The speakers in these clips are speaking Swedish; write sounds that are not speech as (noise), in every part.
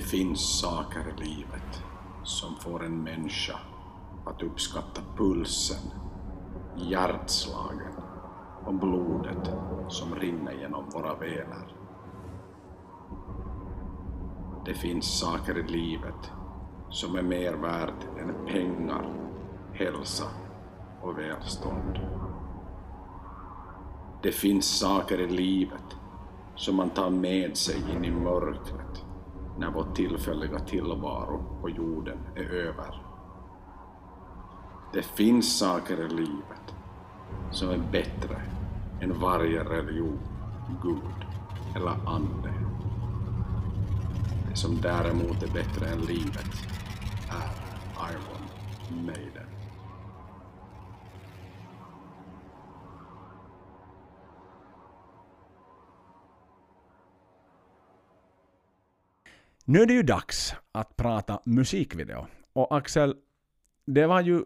Det finns saker i livet som får en människa att uppskatta pulsen, hjärtslagen och blodet som rinner genom våra vener. Det finns saker i livet som är mer värt än pengar, hälsa och välstånd. Det finns saker i livet som man tar med sig in i mörkret när vår tillfälliga tillvaro på jorden är över. Det finns saker i livet som är bättre än varje religion, gud eller ande. Det som däremot är bättre än livet är Iron Maiden. Nu är det ju dags att prata musikvideo. Och Axel, det var ju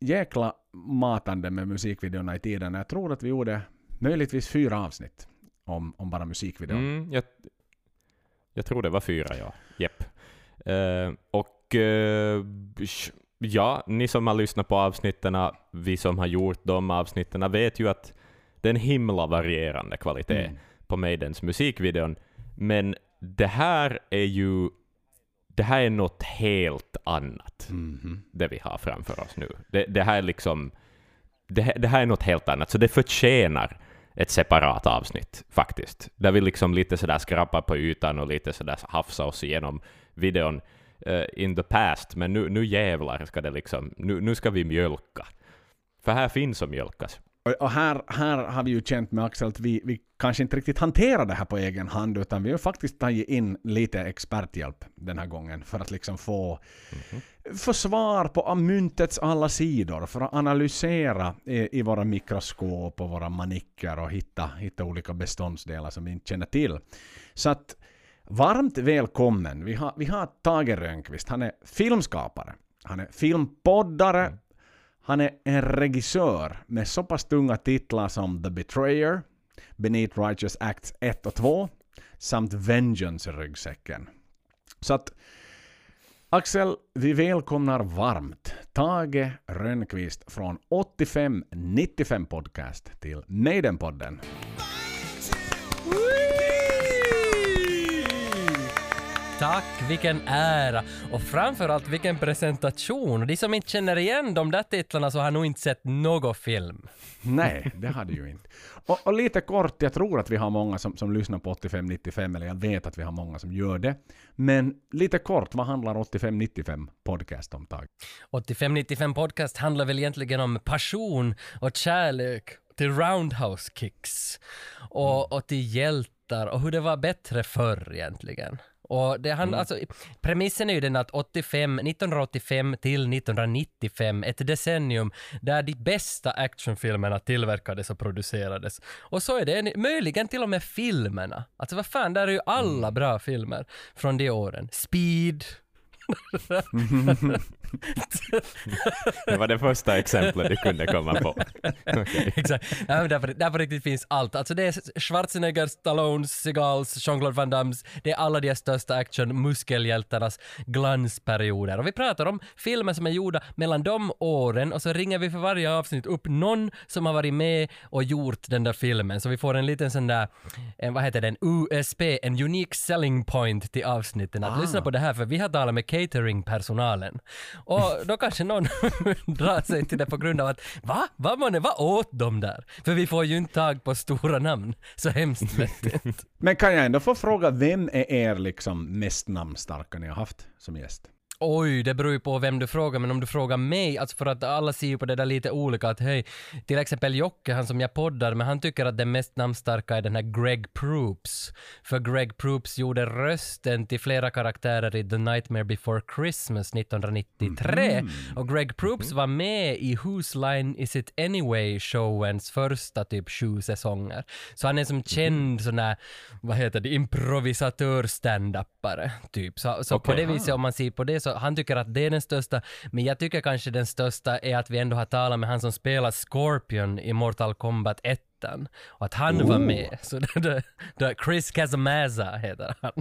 jäkla matande med musikvideorna i tiden. Jag tror att vi gjorde möjligtvis fyra avsnitt om, om bara musikvideo. Mm, jag, jag tror det var fyra, ja. Jepp. Eh, och eh, ja, ni som har lyssnat på avsnitten, vi som har gjort de avsnitten, vet ju att det är en himla varierande kvalitet Mm. på Maidens musikvideon. Men det här är ju det här är något helt annat, Mhm. det vi har framför oss nu. Det, det här är liksom det, det här är något helt annat, så det förtjänar ett separat avsnitt faktiskt. Där vi liksom lite sådär skrapar på ytan och lite sådär hafsar oss igenom videon eh, in the past, men nu, nu jävlar ska det liksom, nu, nu ska vi mjölka. För här finns att mjölkas. Och, och här, här har vi ju känt med Axel att vi, vi kanske inte riktigt hanterar det här på egen hand utan vi har faktiskt tagit in lite experthjälp den här gången för att liksom få, få svar på myntets alla sidor för att analysera i, i våra mikroskop och våra manicker och hitta, hitta olika beståndsdelar som vi inte känner till. Så att varmt välkommen. Vi har, vi har Tage Rönnqvist. Han är filmskapare. Han är filmpoddare. Han är en regissör med så pass tunga titlar som The Betrayer, Beneath Righteous Acts 1 och 2 samt Vengeance i ryggsäcken. Så att Axel, vi välkomnar varmt Tage Rönnqvist från 8595 Podcast till Maiden-podden. Tack, vilken ära! Och framförallt vilken presentation! De som inte känner igen de där titlarna så har nog inte sett någon film. Nej, det hade ju inte. Och, och lite kort, jag tror att vi har många som, som lyssnar på 8595, eller jag vet att vi har många som gör det. Men lite kort, vad handlar 8595 Podcast om, Tage? 8595 Podcast handlar väl egentligen om passion och kärlek till roundhouse kicks och, och till hjältar och hur det var bättre förr egentligen. Och det handlar, alltså, premissen är ju den att 85, 1985 till 1995, ett decennium där de bästa actionfilmerna tillverkades och producerades. Och så är det möjligen till och med filmerna. Alltså vad fan, där är ju alla bra filmer från de åren. Speed, Det var det första exemplet du kunde komma på. Okej. Exakt. Ja, men där, på, där på riktigt finns allt. Alltså det är Schwarzenegger, Stallones, Seagals, Jean-Claude Van Dammes. Det är alla de största action-muskelhjältarnas glansperioder. Och vi pratar om filmer som är gjorda mellan de åren och så ringer vi för varje avsnitt upp någon som har varit med och gjort den där filmen. Så vi får en liten sån där, en, vad heter den, USP, en unique selling point till avsnitten. Att Ah. lyssna på det här för vi har talat med cateringpersonalen. Och då kanske någon (laughs) drar sig till det på grund av att va? Vad man vad åt de där? För vi får ju inte tag på stora namn. Så hemskt vettigt. (laughs) Men kan jag ändå få fråga, vem är er liksom mest namnstarka ni har haft som gäst? Oj, det beror ju på vem du frågar, men om du frågar mig, alltså för att alla ser ju på det där lite olika, att hej, till exempel Jocke, han som jag poddar med, han tycker att den mest namnstarka är den här Greg Proops. För Greg Proops gjorde rösten till flera karaktärer i The Nightmare Before Christmas 1993. Och Greg Proops var med i Whose Line Is It Anyway-showens första typ sju säsonger. Så han är som känd sån här, vad heter det, improvisatör stand-upare, typ. Så, så på Okej. det viset, om man ser på det, så han tycker att det är den största, men jag tycker kanske den största är att vi ändå har talat med han som spelar Scorpion i Mortal Kombat 1 mitten. Och att han var med. Så det, det, det, Chris Casamaza heter han.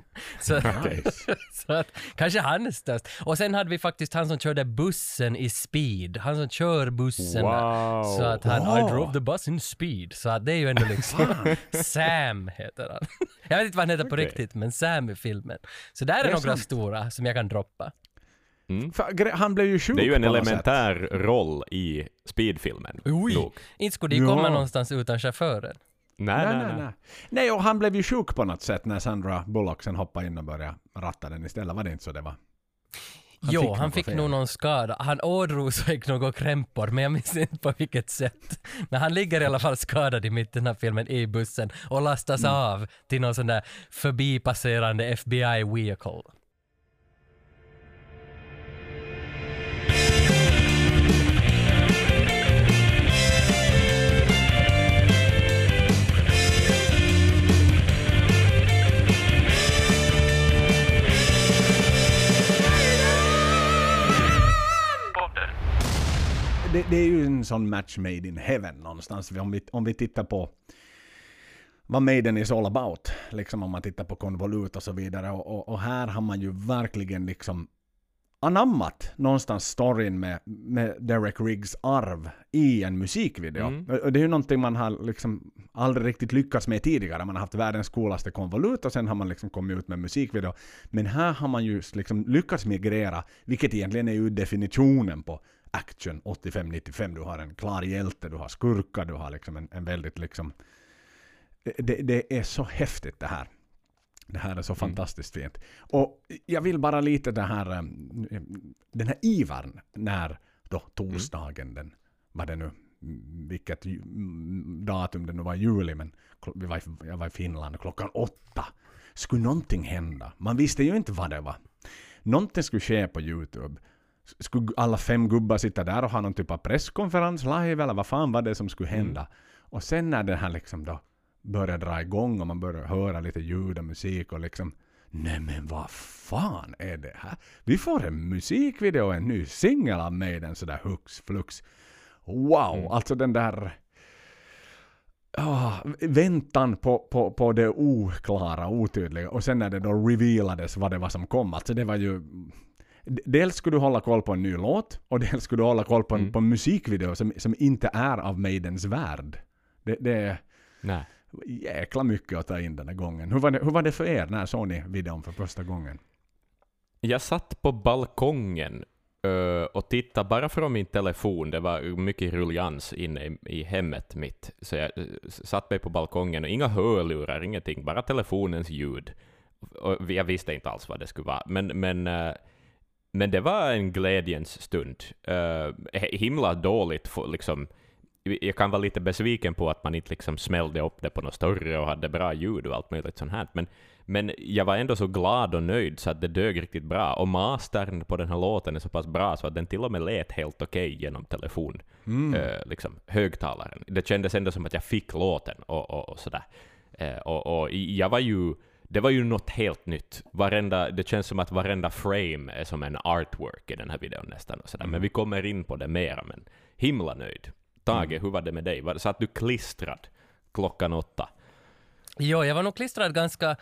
Så, Nice. (laughs) så att, kanske han är störst. Och sen hade vi faktiskt han som körde bussen i speed. Han som kör bussen. Wow. Så att han, Wow. I drove the bus in speed. Så att det är ju ändå liksom, Sam heter han. Jag vet inte vad han heter på riktigt, men Sam i filmen. Så där är, är några sant. stora som jag kan droppa. För, gre- han blev ju sjuk Det är ju en elementär roll i speedfilmen. Inte skulle de Ja. komma någonstans utan chauffören. Nej, Nej, nej, nej. Nej, och han blev ju sjuk på något sätt när Sandra Bullock sen hoppade in och började ratta den istället. Var det inte så det var? Han jo, fick han fick fel. nog någon skada. Han ådrog sig några krämpor, men jag minns inte på vilket sätt. Men han ligger i alla fall skadad i mitten av filmen i bussen och lastas Mm. av till någon sån där förbipasserande FBI vehicle. Det, det är ju en sån match made in heaven någonstans. Om vi, om vi tittar på vad Maiden is all about. Liksom om man tittar på konvolut och så vidare. Och, och, och här har man ju verkligen liksom anammat någonstans storyn med, med Derek Riggs arv i en musikvideo. Mm. Och det är ju någonting man har liksom aldrig riktigt lyckats med tidigare. Man har haft världens coolaste konvolut och sen har man liksom kommit ut med musikvideo. Men här har man ju liksom lyckats migrera, vilket egentligen är ju definitionen på action 85-95. Du har en klar hjälte, du har skurkar, du har liksom en, en väldigt liksom... Det, det är så häftigt det här. Det här är så fantastiskt fint. Och jag vill bara lite det här, um, den här ivern när då torsdagen den, vad det nu, mm, vilket mm, datum det nu var i juli, men var, jag var i Finland klockan åtta. Skulle någonting hända? Man visste ju inte vad det var. Någonting skulle ske på YouTube. Skulle alla fem gubbar sitta där och ha någon typ av presskonferens live eller vad fan var det som skulle hända? Och sen när det här liksom då börjar dra igång och man börjar höra lite ljud och musik och liksom Nej men vad fan är det här? Vi får en musikvideo och en ny singel av Maiden sådär hux flux. Wow, alltså den där ah, väntan på, på, på det oklara, otydliga och sen när det då revealades vad det var som kom. Alltså det var ju Dels skulle du hålla koll på en ny låt och dels skulle du hålla koll på en, på en musikvideo som, som inte är av Maidens värld. Det, det är Nej. jäkla mycket att ta in den här gången. Hur var det, hur var det för er? När såg ni videon för första gången? Jag satt på balkongen ö, och tittade bara från min telefon. Det var mycket ruljans inne i, hemmet mitt. Så jag ö, satt mig på balkongen och inga hörlurar, ingenting, bara telefonens ljud. Och jag visste inte alls vad det skulle vara. Men, men, ö, men det var en glädjens stund. Ö, himla dåligt, för, liksom, jag kan vara lite besviken på att man inte liksom smällde upp det på något större och hade bra ljud och allt möjligt sånt här. Men, men jag var ändå så glad och nöjd så att det dög riktigt bra. Och mastern på den här låten är så pass bra så att den till och med lät helt okej genom telefon, eh, liksom, högtalaren. Det kändes ändå som att jag fick låten och, och, och sådär. Eh, och, och jag var ju det var ju något helt nytt. Varenda, det känns som att varenda frame är som en artwork i den här videon nästan. Och sådär. Men vi kommer in på det mera. Men himla nöjd. Tage, hur var det med dig? Var, satt du klistrad klockan åtta? Jo, jag var nog klistrad ganska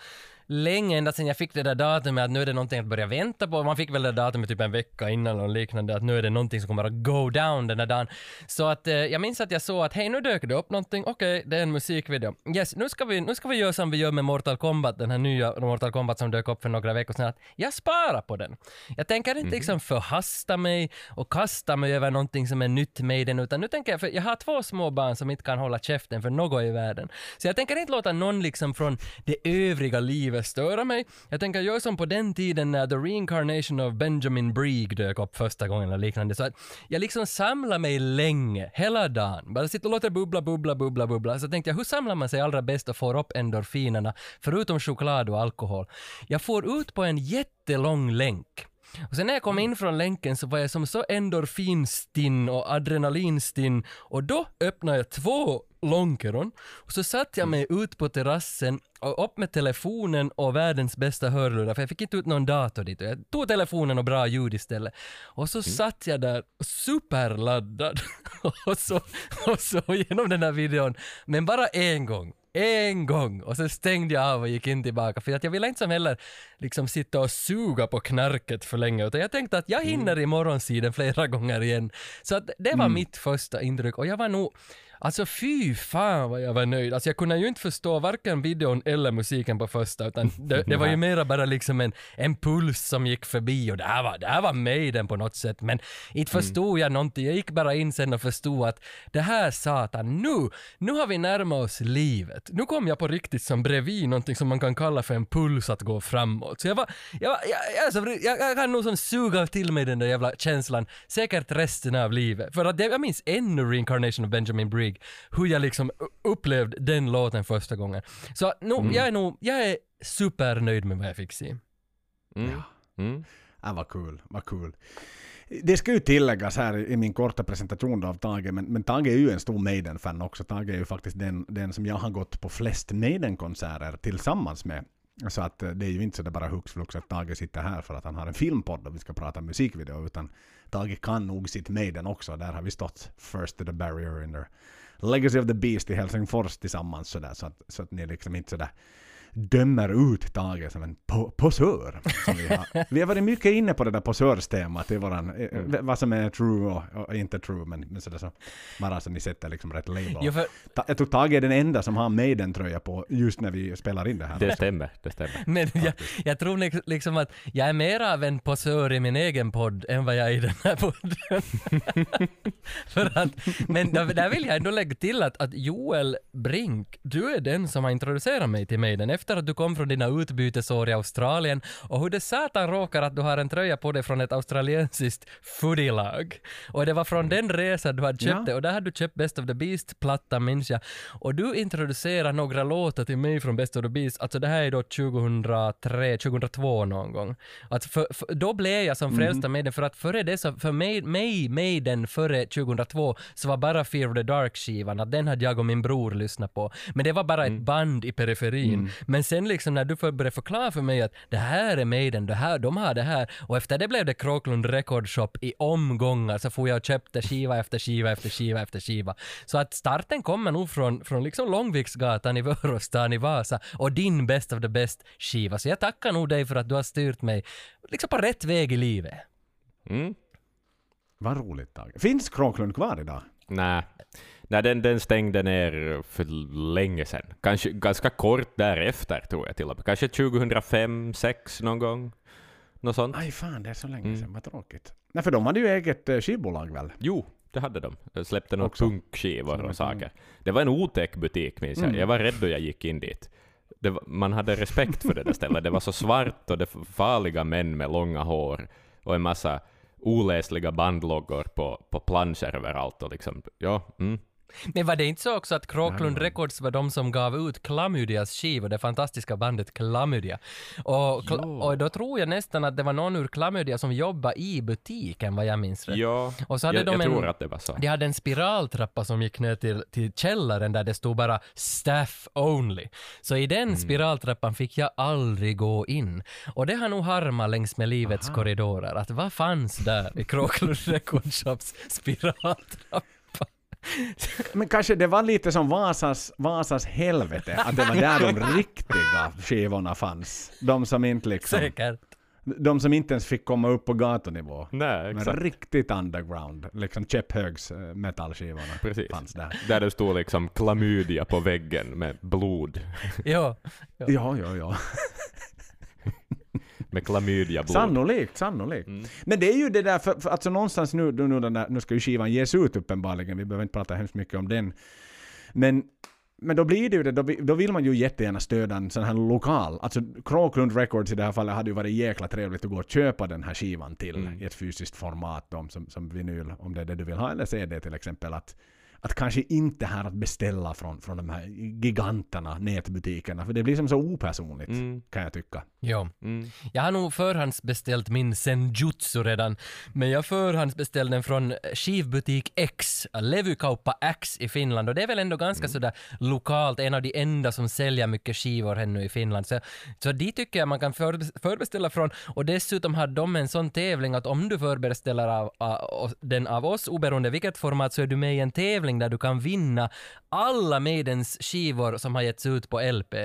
länge, ända sedan jag fick det där datumet att nu är det någonting att börja vänta på. Man fick väl det där datumet typ en vecka innan eller liknande, att nu är det någonting som kommer att go down den här dagen. Så att eh, jag minns att jag såg att hej, nu dök det upp någonting, okej, det är en musikvideo. Yes, nu ska, vi, nu ska vi göra som vi gör med Mortal Kombat, den här nya Mortal Kombat som dök upp för några veckor sedan, att jag sparar på den. Jag tänker inte liksom förhasta mig och kasta mig över någonting som är nytt med den, utan nu tänker jag, för jag har två små barn som inte kan hålla käften för något i världen. Så jag tänker inte låta någon liksom från det övriga livet störa mig. Jag tänker göra som på den tiden när The Reincarnation of Benjamin Brieg dök upp första gången eller liknande. Så att jag liksom samlar mig länge, hela dagen. Bara sitter och låter bubbla, bubbla, bubbla, bubbla. Så tänkte jag, hur samlar man sig allra bäst och får upp endorfinerna, förutom choklad och alkohol? Jag får ut på en jättelång länk. Och sen när jag kom in från länken så var jag som så endorfinstinn och adrenalinstinn och då öppnade jag två långkeron och så satt jag mig ut på terrassen och upp med telefonen och världens bästa hörlurar för jag fick inte ut någon dator dit jag tog telefonen och bra ljud istället. Och så satt jag där superladdad (laughs) och, så, och så genom den här videon, men bara en gång. En gång! Och sen stängde jag av och gick in tillbaka för att jag ville inte som heller liksom sitta och suga på knarket för länge utan jag tänkte att jag hinner i morgonsidan flera gånger igen. Så att det var mitt första intryck och jag var nog Alltså fy fan vad jag var nöjd. Alltså jag kunde ju inte förstå varken videon eller musiken på första utan (laughs) det, det var ju mera bara liksom en, en puls som gick förbi och det här var, det här var Maiden på något sätt men inte förstod jag någonting. Jag gick bara in sen och förstod att det här satan, nu, nu har vi närmat oss livet. Nu kom jag på riktigt som bredvid någonting som man kan kalla för en puls att gå framåt. Så jag var, jag, var, jag, jag, alltså, jag, jag kan nog som suga till mig den där jävla känslan säkert resten av livet. För att det, jag minns ännu Reincarnation of Benjamin Brigg, hur jag liksom upplevde den låten första gången. Så nu, jag är nog, jag är supernöjd med vad jag fick se. Mm. Mm. Ja, vad kul, vad kul. Det ska ju tilläggas här i min korta presentation av Tage, men, men Tage är ju en stor Maiden-fan också. Tage är ju faktiskt den, den som jag har gått på flest Maiden-konserter tillsammans med. Så att eh, det är ju inte så det bara hux flux att Tage sitter här för att han har en filmpodd och vi ska prata musikvideo, utan Tage kan nog sitt Maiden också. Där har vi stått first to the barrier in the Legacy of the Beast i Helsingfors tillsammans sådär, så att, så att ni liksom inte sådär dömer ut Tage som en po posör. Som vi, har. vi har varit mycket inne på det där posörstemat i våran, eh, vad som är true och, och inte true, men, men sådär så, bara så ni sätter liksom rätt label. Jo, för, Ta, jag tror Tage är den enda som har Maiden-tröja på just när vi spelar in det här. Det stämmer, det stämmer. (laughs) men jag, jag tror liks- liksom att jag är mer av en posör i min egen podd än vad jag är i den här podden. (laughs) För att, men där, där vill jag ändå lägga till att, att Joel Brink, du är den som har introducerat mig till Maiden efter att du kom från dina utbytesår i Australien och hur det satan råkar att du har en tröja på dig från ett australiensiskt foodielag. Och det var från den resan du hade köpt Ja. det och där hade du köpt Best of the Beast-plattan minns jag. Och du introducerade några låtar till mig från Best of the Beast, alltså det här är då 2003, 2002 någon gång. Att för, för, då blev jag som frälst av Maiden för att före det så, för mig, mig Maiden före 2002 så var bara Fear of the Dark-skivan, att den hade jag och min bror lyssnat på. Men det var bara ett band i periferin. Men sen liksom när du för- började förklara för mig att det här är Maiden, det här, de har det här och efter det blev det Kroklund Record Shop i omgångar så får jag och köpte skiva efter skiva efter skiva efter skiva. Så att starten kommer nog från, från liksom Långviksgatan i Vörostan i Vasa och din Best of the Best skiva. Så jag tackar nog dig för att du har styrt mig liksom på rätt väg i livet. Mm. Vad roligt Tage. Finns Kråklund kvar idag? Nej, Nej den, den stängde ner för länge sedan. Kanske ganska kort därefter tror jag till och med. Kanske 2005, 2006 någon gång. Något sånt. Aj fan, det är så länge Mm. sedan. Vad tråkigt. Nej, för de hade ju eget eh, skivbolag väl? Jo, det hade de. De släppte några punkskivor och saker. Det var en otäck butik minns jag. Mm. Jag var rädd då jag gick in dit. Var, man hade respekt för det där stället. Det var så svart och det farliga män med långa hår och en massa oläsliga bandloggor på, på planscher överallt och liksom, ja, mm. Men var det inte så också att Kroklund Records var de som gav ut Klamydias skiva, det fantastiska bandet Klamydia? Och, kla- och då tror jag nästan att det var någon ur Klamydia som jobbade i butiken vad jag minns rätt. Ja, Och så hade jag, de jag en- tror att det var så. De hade en spiraltrappa som gick ner till, till källaren där det stod bara “staff only”. Så i den spiraltrappan fick jag aldrig gå in. Och det har nog harmat längs med livets korridorer, att vad fanns där i Kroklund Record Shops spiraltrappa? Men kanske det var lite som Vasas, Vasas helvete, att det var där de riktiga skivorna fanns. De som inte liksom... Säkert. De som inte ens fick komma upp på gatunivå. Nej, Men exakt. riktigt underground, liksom käpphögs eh, metallskivorna Precis. fanns där. Där det stod liksom klamydia på väggen med blod. Jo. Ja, ja, ja. (laughs) Med klamydia-blod. Sannolikt, sannolikt. Men det är ju det där, för, för alltså någonstans nu, nu, där, nu ska ju skivan ges ut uppenbarligen, vi behöver inte prata hemskt mycket om den. Men, men då blir det ju det, då, då vill man ju jättegärna stödja en sån här lokal, alltså Kråklund Records i det här fallet hade ju varit jäkla trevligt att gå och köpa den här skivan till i ett fysiskt format, om, som, som vinyl, om det är det du vill ha, eller CD till exempel. Att, att kanske inte här att beställa från, från de här giganterna nätbutikerna, för det blir som så opersonligt, Mm. kan jag tycka. Jo. Mm. Jag har nog förhandsbeställt min Senjutsu redan, men jag förhandsbeställde den från skivbutik X, Levykauppa X i Finland och det är väl ändå ganska sådär lokalt, en av de enda som säljer mycket skivor ännu i Finland. Så, så de tycker jag man kan för, förbeställa från och dessutom har de en sån tävling att om du förbeställer av, av, den av oss, oberoende vilket format, så är du med i en tävling där du kan vinna alla Maidens skivor som har getts ut på LP.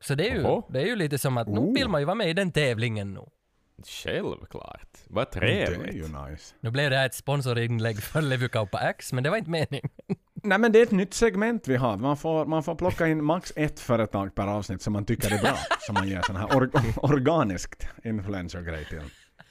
Så det är ju, Oho. det är ju lite som att nu Oh. vill man ju vara med i den tävlingen nu. Självklart. Vad Det är trevligt. ju nice. Nu blev det här ett sponsorinlägg för Levykauppa X, men det var inte meningen. (laughs) Nej men det är ett nytt segment vi har. Man får, man får plocka in max ett företag per avsnitt som man tycker är bra. (laughs) som man ger sån här or (laughs) organiskt influencer-grej till.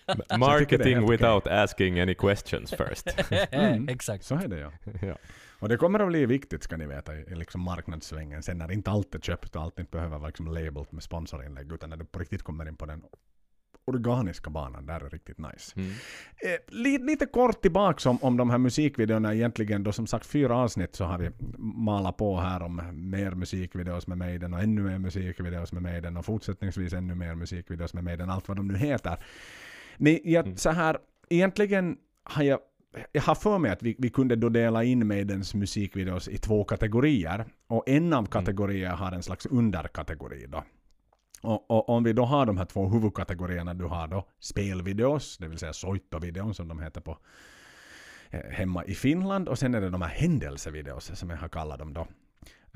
Är Marketing without asking any questions first. (laughs) Exakt. Så är det ja. (laughs) ja. Och det kommer att bli viktigt ska ni veta i, liksom marknadssvängen sen när inte allt är köpt och allt inte behöver vara liksom labelt med sponsorinlägg utan när det på riktigt kommer in på den organiska banan, där är riktigt nice. Mm. Eh, lite, lite kort tillbaka om, om de här musikvideorna egentligen då som sagt fyra avsnitt så har vi malat på här om mer musikvideos med Maiden och ännu mer musikvideos med Maiden och fortsättningsvis ännu mer musikvideos med Maiden, allt vad de nu heter. Men jag, så här, egentligen har jag jag har för mig att vi, vi kunde då dela in Maidens musikvideos i två kategorier. Och en av kategorierna har en slags underkategori då. Och, och om vi då har de här två huvudkategorierna, du har då spelvideos, det vill säga soittovideon som de heter på eh, hemma i Finland. Och sen är det de här händelsevideos som jag har kallat dem då.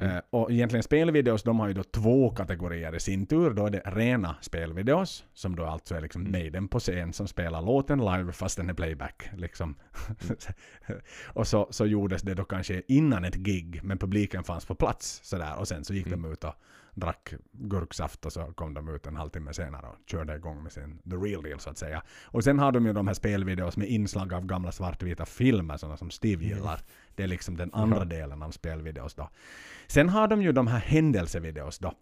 Eh, och egentligen spelvideos, de har ju då två kategorier i sin tur. Då är det rena spelvideos, som då alltså är liksom Maiden på scen som spelar låten live fast den är playback. Liksom. (laughs) och så, så gjordes det då kanske innan ett gig, men publiken fanns på plats. Sådär. Och sen så gick de ut och drack gurksaft och så kom de ut en halvtimme senare och körde igång med sin the real deal så att säga. Och sen har de ju de här spelvideos med inslag av gamla svartvita filmer, sådana som Steve gillar. Det är liksom den andra delen av spelvideos då. Sen har de ju de här händelsevideos då,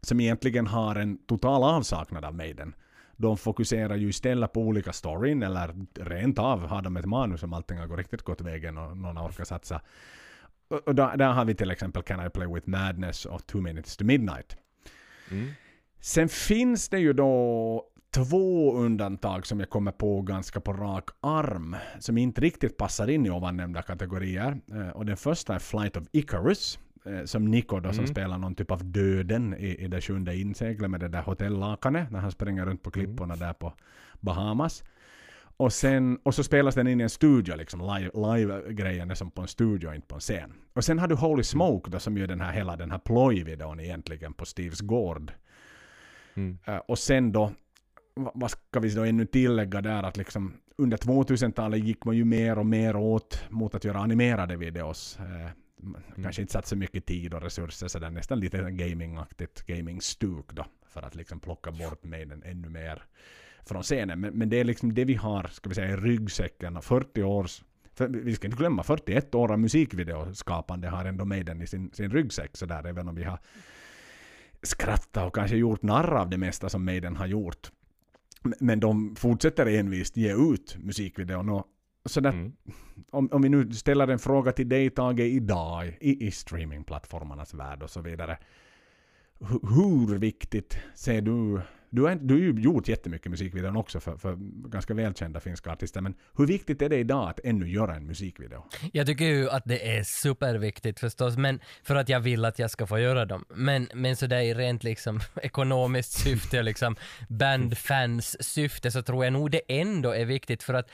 som egentligen har en total avsaknad av Maiden. De fokuserar ju istället på olika storyn, eller rent av har de ett manus om allting har gått riktigt gått vägen och någon orkar satsa. Och där, där har vi till exempel Can I Play With Madness och Two Minutes to Midnight. Mm. Sen finns det ju då två undantag som jag kommer på ganska på rak arm, som inte riktigt passar in i ovan nämnda kategorier. Eh, Och den första är Flight of Icarus, eh, som Nico då som Mm. spelar någon typ av döden i, i det sjunde inseglet med det där hotellakanet, när han springer runt på klipporna där på Bahamas. Och, sen, och så spelas den in i en studio, liksom live- live-grejen är som på en studio, inte på en scen. Och sen har du Holy Smoke då, som gör den här, hela den här plojvideon egentligen på Steves gård. Mm. Eh, och sen då, va- vad ska vi då ännu tillägga där att liksom under 2000-talet gick man ju mer och mer åt mot att göra animerade videos. Eh, man Kanske inte satt så mycket tid och resurser sådär nästan lite gamingaktigt, gaming-stuk då. För att liksom plocka bort Maiden ännu mer från scenen. Men, men det är liksom det vi har, ska vi säga, i ryggsäcken. 40 års för vi ska inte glömma, 41 år av musikvideoskapande har ändå Maiden i sin, sin ryggsäck. Så där, även om vi har skrattat och kanske gjort narr av det mesta som Maiden har gjort. Men de fortsätter envist ge ut musikvideon. Och så där, Mm. om, om vi nu ställer en fråga till dig Tage idag i, i streamingplattformarnas värld och så vidare. Hu- Hur viktigt ser du du har, du har ju gjort jättemycket musikvideon också för, för ganska välkända finska artister, men hur viktigt är det idag att ännu göra en musikvideo? Jag tycker ju att det är superviktigt förstås, men för att jag vill att jag ska få göra dem. Men, men sådär i rent liksom (laughs) ekonomiskt syfte och liksom bandfans syfte så tror jag nog det ändå är viktigt för att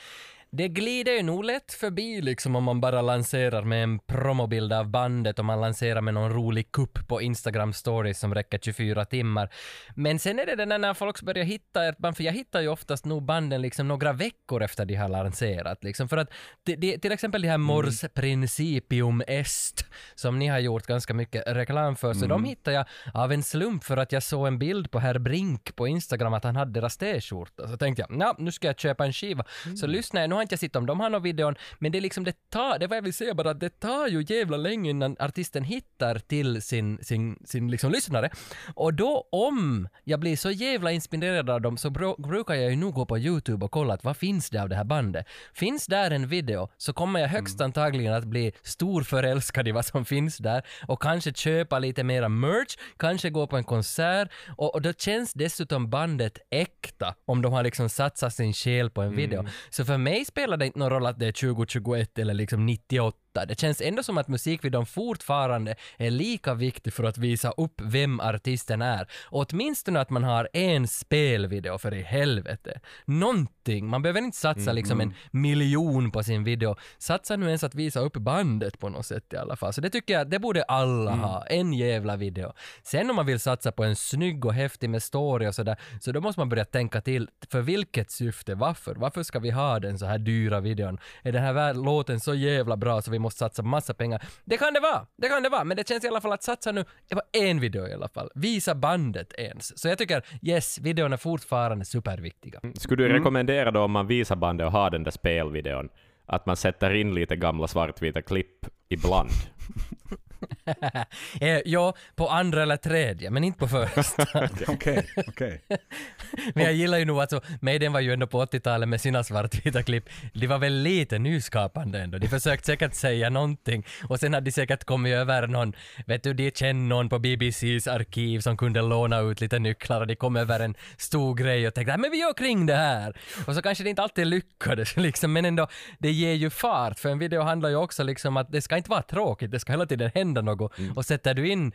det glider ju nog lätt förbi liksom om man bara lanserar med en promobild av bandet och man lanserar med någon rolig kupp på Instagram stories som räcker 24 timmar. Men sen är det det där när folk börjar hitta ert band, för jag hittar ju oftast nog banden liksom några veckor efter de har lanserat liksom. För att det, det, till exempel det här Mors Principium Est som ni har gjort ganska mycket reklam för, så de hittar jag av en slump för att jag såg en bild på herr Brink på Instagram att han hade deras t-skjorta. Så tänkte jag, ja, nu ska jag köpa en skiva. Så lyssnade jag, nu inte jag sett om de har någon videon, men det är liksom det tar, det vad jag vill säga bara, det tar ju jävla länge innan artisten hittar till sin, sin, sin liksom lyssnare. Och då om jag blir så jävla inspirerad av dem så bro, brukar jag ju nog gå på YouTube och kolla att vad finns det av det här bandet. Finns där en video så kommer jag högst Mm. antagligen att bli storförälskad i vad som finns där och kanske köpa lite mera merch, kanske gå på en konsert och, och då känns dessutom bandet äkta om de har liksom satsat sin själ på en video. Så för mig spelar det inte någon roll att det är 2021 eller liksom 98 det känns ändå som att musikvideon fortfarande är lika viktig för att visa upp vem artisten är. Och åtminstone att man har en spelvideo för i helvete. Någonting. Man behöver inte satsa liksom en miljon på sin video. Satsa nu ens att visa upp bandet på något sätt i alla fall. Så det tycker jag, det borde alla ha. En jävla video. Sen om man vill satsa på en snygg och häftig med story och sådär, så då måste man börja tänka till. För vilket syfte? Varför? Varför ska vi ha den så här dyra videon? Är den här låten så jävla bra så vi måste satsa massa pengar? Det kan det vara! Det kan det vara! Men det känns i alla fall att satsa nu, det var en video i alla fall. Visa bandet ens. Så jag tycker, yes, videon är fortfarande superviktiga. Skulle du rekommendera då om man visar bandet och har den där spelvideon, att man sätter in lite gamla svartvita klipp ibland? (laughs) (laughs) eh, ja, på andra eller tredje, men inte på första. (laughs) Okej, okej. (laughs) Men jag gillar ju nog alltså, Maiden var ju ändå på 80-talet med sina svartvita klipp. De var väl lite nyskapande ändå. De försökte säkert säga någonting och sen hade de säkert kommit över någon, vet du, de kände någon på BBCs arkiv som kunde låna ut lite nycklar och de kom över en stor grej och tänkte "Nej, men vi gör kring det här. Och så kanske det inte alltid lyckades liksom, men ändå, det ger ju fart. För en video handlar ju också liksom att det ska inte vara tråkigt, det ska hela tiden hända något. Och sätter du in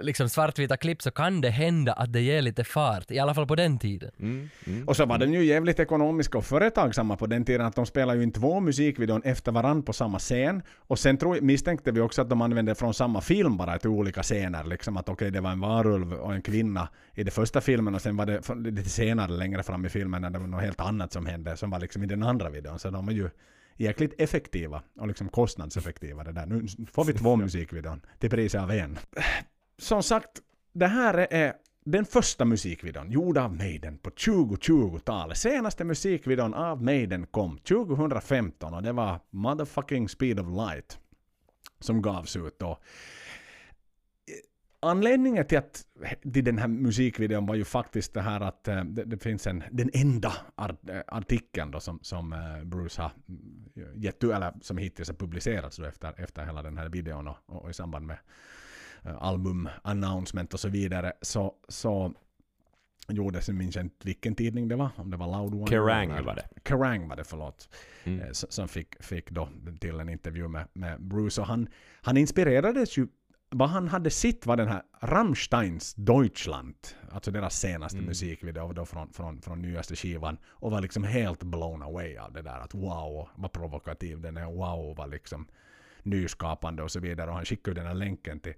liksom svartvita klipp så kan det hända att det ger lite fart, i alla fall på den tiden. Och så var den ju jävligt ekonomiska och företagsamma på den tiden att de spelade ju in två musikvideon efter varann på samma scen. Och sen tror, misstänkte vi också att de använde från samma film bara till olika scener. Liksom att okej, det var en varulv och en kvinna i den första filmen och sen var det lite senare längre fram i filmen när det var något helt annat som hände som var liksom i den andra videon. Så de var ju jäkligt effektiva och liksom kostnadseffektiva det där. Nu får vi två musikvideon till priset av en. Som sagt, det här är den första musikvideon gjord av Maiden på 2020-talet. Senaste musikvideon av Maiden kom 2015 och det var Motherfucking Speed of Light som gavs ut då. Anledningen till att till den här musikvideon var ju faktiskt det här att eh, det, det finns en, den enda art, eh, artikeln då som, som eh, Bruce har gett ut, eller som hittills har publicerats då efter, efter hela den här videon och, och i samband med eh, album announcement och så vidare så, så gjordes, jag minns inte vilken tidning det var, om det var Loudwire. Kerrang eller- var det. Kerrang var det, förlåt. Mm. Eh, Som fick, fick då till en intervju med, med Bruce. Och han, han inspirerades ju vad han hade sett var den här Rammsteins Deutschland, alltså deras senaste musikvideo då från, från, från nyaste skivan, och var liksom helt blown away av det där. Att wow, vad provokativ den är, wow, vad liksom nyskapande och så vidare. Och han skickade den här länken till,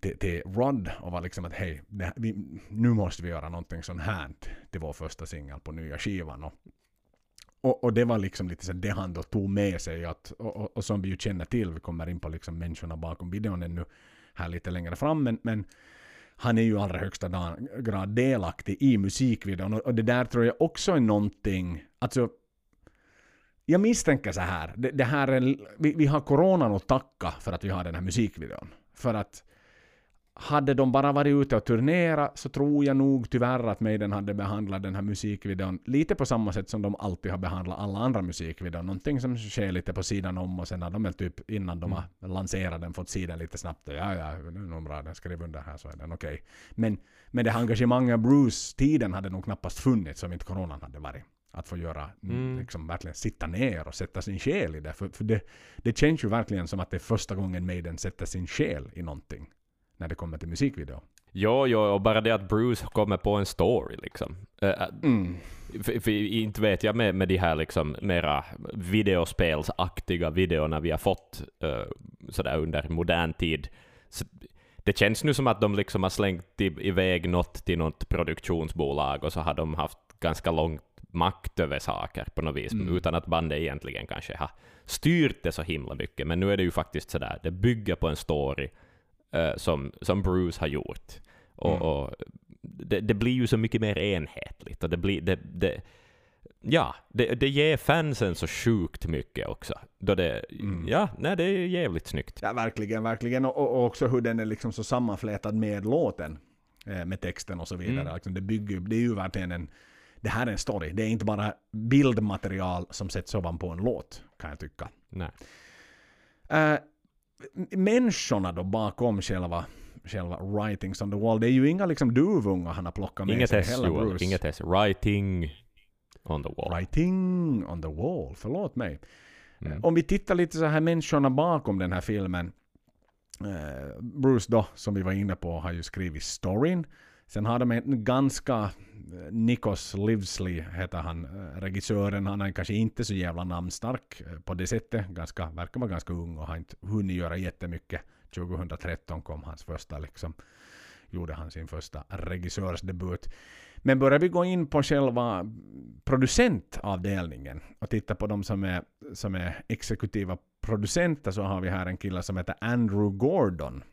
till, till Rod och var liksom att hej, det, här- vi, nu måste vi göra någonting sånt här till vår första singel på nya skivan. Och, och, och det var liksom lite så det han då tog med sig att, och, och, och som vi ju känner till, vi kommer in på liksom människorna bakom videon ännu här lite längre fram, men, men han är ju i allra högsta grad delaktig i musikvideon och, och det där tror jag också är någonting, alltså jag misstänker så här, det, det här är, vi, vi har coronan att tacka för att vi har den här musikvideon. För att hade de bara varit ute och turnera så tror jag nog tyvärr att Maiden hade behandlat den här musikvideon lite på samma sätt som de alltid har behandlat alla andra musikvideor. Någonting som sker lite på sidan om och sen har de väl typ innan de har lanserat den fått se den lite snabbt och ja, ja, det är bra, den skrev under här så är den okej. Men, men det engagemanget Bruce-tiden hade nog knappast funnits om inte coronan hade varit. Att få göra, mm. liksom verkligen sitta ner och sätta sin själ i det. För, för det, det känns ju verkligen som att det är första gången Maiden sätter sin själ i någonting. När det kommer till musikvideo. Jo, jo, och bara det att Bruce kommer på en story liksom. Eh, Mm. för, för inte vet jag med, med de här liksom mera videospelsaktiga videorna vi har fått uh, sådär under modern tid. Så det känns nu som att de liksom har slängt i, iväg något till något produktionsbolag och så har de haft ganska långt makt över saker på något vis, Mm. utan att bandet egentligen kanske har styrt det så himla mycket. Men nu är det ju faktiskt sådär, det bygger på en story eh, som, som Bruce har gjort. Och, Mm. och det, det blir ju så mycket mer enhetligt. Och det blir, det, det, ja, det, det ger fansen så sjukt mycket också. Då det, Ja, nej, det är jävligt snyggt. Ja, verkligen, verkligen. Och, och också hur den är liksom så sammanflätad med låten. Eh, med texten och så vidare. Mm. Liksom det, bygger, det är ju verkligen en... Det här är en story. Det är inte bara bildmaterial som sätts ovanpå en låt, kan jag tycka. Nej. Uh, människorna då bakom själva, själva writings on the wall, det är ju inga liksom duvungar han har plockat med Inget sig S, Joel. Bruce. Inget S. Writing on the wall. Writing on the wall, förlåt mig. Mm. Eh, Om vi tittar lite så här människorna bakom den här filmen. Eh, Bruce då, som vi var inne på, har ju skrivit storyn. Sen har de en ganska, eh, Nikos Livsley heter han, eh, regissören. Han är kanske inte så jävla namnstark eh, på det sättet. Ganska, verkar vara ganska ung och har inte hunnit göra jättemycket. 2013 kom hans första liksom, gjorde han sin första regissörsdebut. Men börjar vi gå in på själva producentavdelningen och titta på de som är, som är exekutiva producenter så har vi här en kille som heter Andrew Gordon.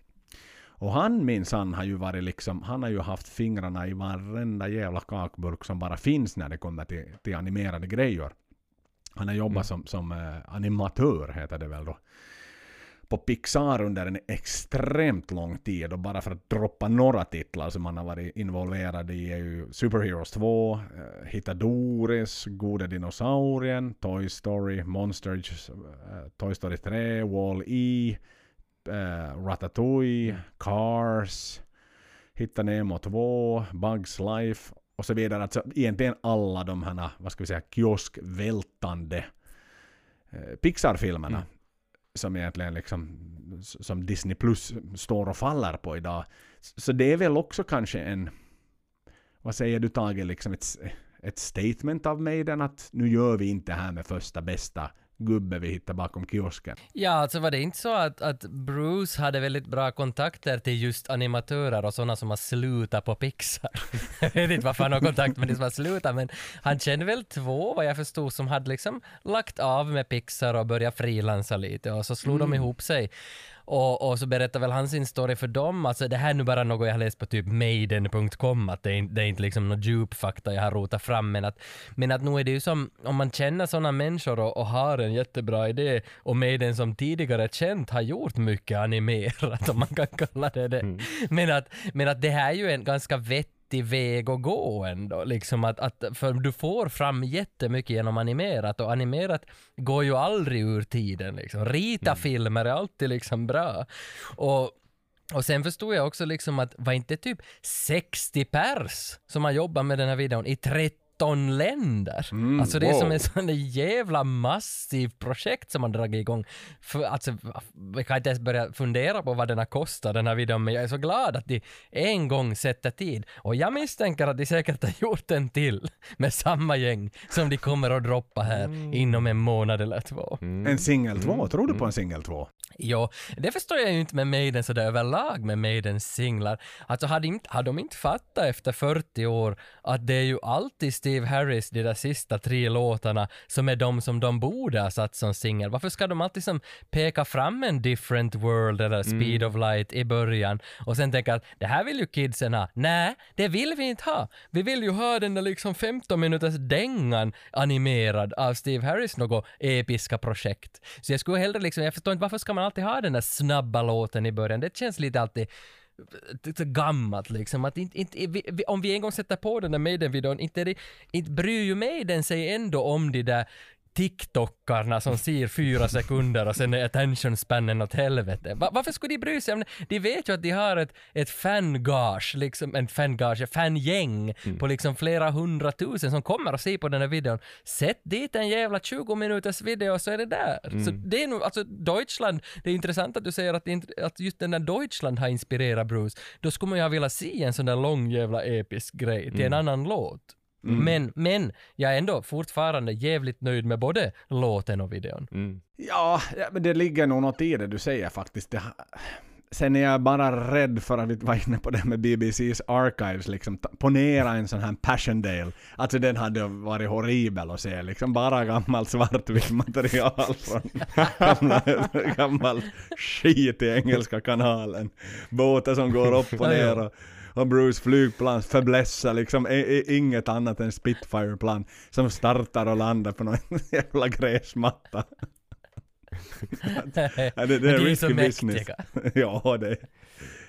Och han minsann har ju varit liksom, han har ju haft fingrarna i varenda jävla kakburk som bara finns när det kommer till, till animerade grejer. Han har jobbat som, som eh, animatör, heter det väl då på Pixar under en extremt lång tid och bara för att droppa några titlar som han har varit involverad i är ju Superheroes 2, eh, Hitta Doris, Gode Dinosaurien, Toy Story, Monsters, eh, Toy Story 3, Wall-E, eh, Ratatouille, Cars, Hitta Nemo 2, Bugs Life och så vidare. Alltså egentligen alla de här, vad ska vi säga, kioskvältande eh, Pixar-filmerna som egentligen liksom som Disney Plus står och faller på idag. Så det är väl också kanske en vad säger du Tage, liksom ett, ett statement av Maiden att nu gör vi inte det här med första bästa gubbe vi hittar bakom kiosken. Ja, alltså var det inte så att, att Bruce hade väldigt bra kontakter till just animatörer och sådana som har slutat på Pixar? (laughs) jag vet inte varför han har kontakt med de som har slutat, men han kände väl två, vad jag förstod, som hade liksom lagt av med Pixar och börjat frilansa lite och så slog de ihop sig. Och, och så berättar väl han sin story för dem, alltså det här är nu bara något jag har läst på typ maiden.com, att det är, inte- det är inte liksom någon djup fakta jag har rotat fram, men att, men att nu är det ju som, om man känner sådana människor och, och har en jättebra idé, och Maiden som tidigare känt har gjort mycket animerat, om man kan kalla det det. Men, att, men att det här är ju en ganska vettig väg att gå ändå. Liksom att, att, för du får fram jättemycket genom animerat och animerat går ju aldrig ur tiden. Liksom. Rita filmer är alltid liksom bra. Och och sen förstod jag också liksom att var inte typ 60 pers som har jobbat med den här videon i 13 länder. alltså det är som wow. ett sånt där jävla massivt projekt som man dragit igång. För, alltså, vi kan inte ens börja fundera på vad den har kostat den här videon, men jag är så glad att de en gång sätter tid. Och jag misstänker att de säkert har gjort en till med samma gäng som de kommer att droppa här inom en månad eller två. En singel 2, tror du på en singel 2? Jo, det förstår jag ju inte med Maiden sådär överlag med Maidens singlar. Alltså hade, inte, hade de inte fattat efter 40 år att det är ju alltid Steve Harris, de där sista tre låtarna, som är de som de borde ha satt som singel. Varför ska de alltid som peka fram en different world eller speed of light i början och sen tänka att det här vill ju kidsen ha. Nej, det vill vi inte ha. Vi vill ju ha den där liksom 15 minuters dängan animerad av Steve Harris något episka projekt. Så jag skulle hellre liksom, jag förstår inte varför ska man alltid ha den där snabba låten i början? Det känns lite alltid gammalt liksom. Att inte, inte, vi, om vi en gång sätter på den där Maiden-videon, inte, inte bryr ju Maiden sig ändå om de där TikTokarna som ser fyra sekunder och sen är attention spannen åt helvete. Va, varför skulle de bry sig om det? De vet ju att de har ett, ett fangage, liksom, en fangage, ett fangäng på liksom flera hundratusen som kommer att se på den här videon. Sätt dit en jävla 20 minuters video så är det där. Så det är nog, alltså Deutschland, det är intressant att du säger att, att just den där Deutschland har inspirerat Bruce. Då skulle man ju ha velat se en sån där lång jävla episk grej till en annan låt. Men, men jag är ändå fortfarande jävligt nöjd med både låten och videon. Mm. Ja, men det ligger nog något i det du säger faktiskt. Det, sen är jag bara rädd för att vi var inne på det med BBC's Archives, liksom. Ponera en sån här Passiondale. Alltså den hade varit horribel att se, liksom bara gammalt svartvitt material från (laughs) gamla, gammal skit i engelska kanalen. Båtar som går upp och ner och, och Bruce flygplan förblässa liksom, är, är inget annat än Spitfire-plan som startar och landar på någon (laughs) jävla gräsmatta. (laughs) Ja, det, det är är så risky business. (laughs) ja, det,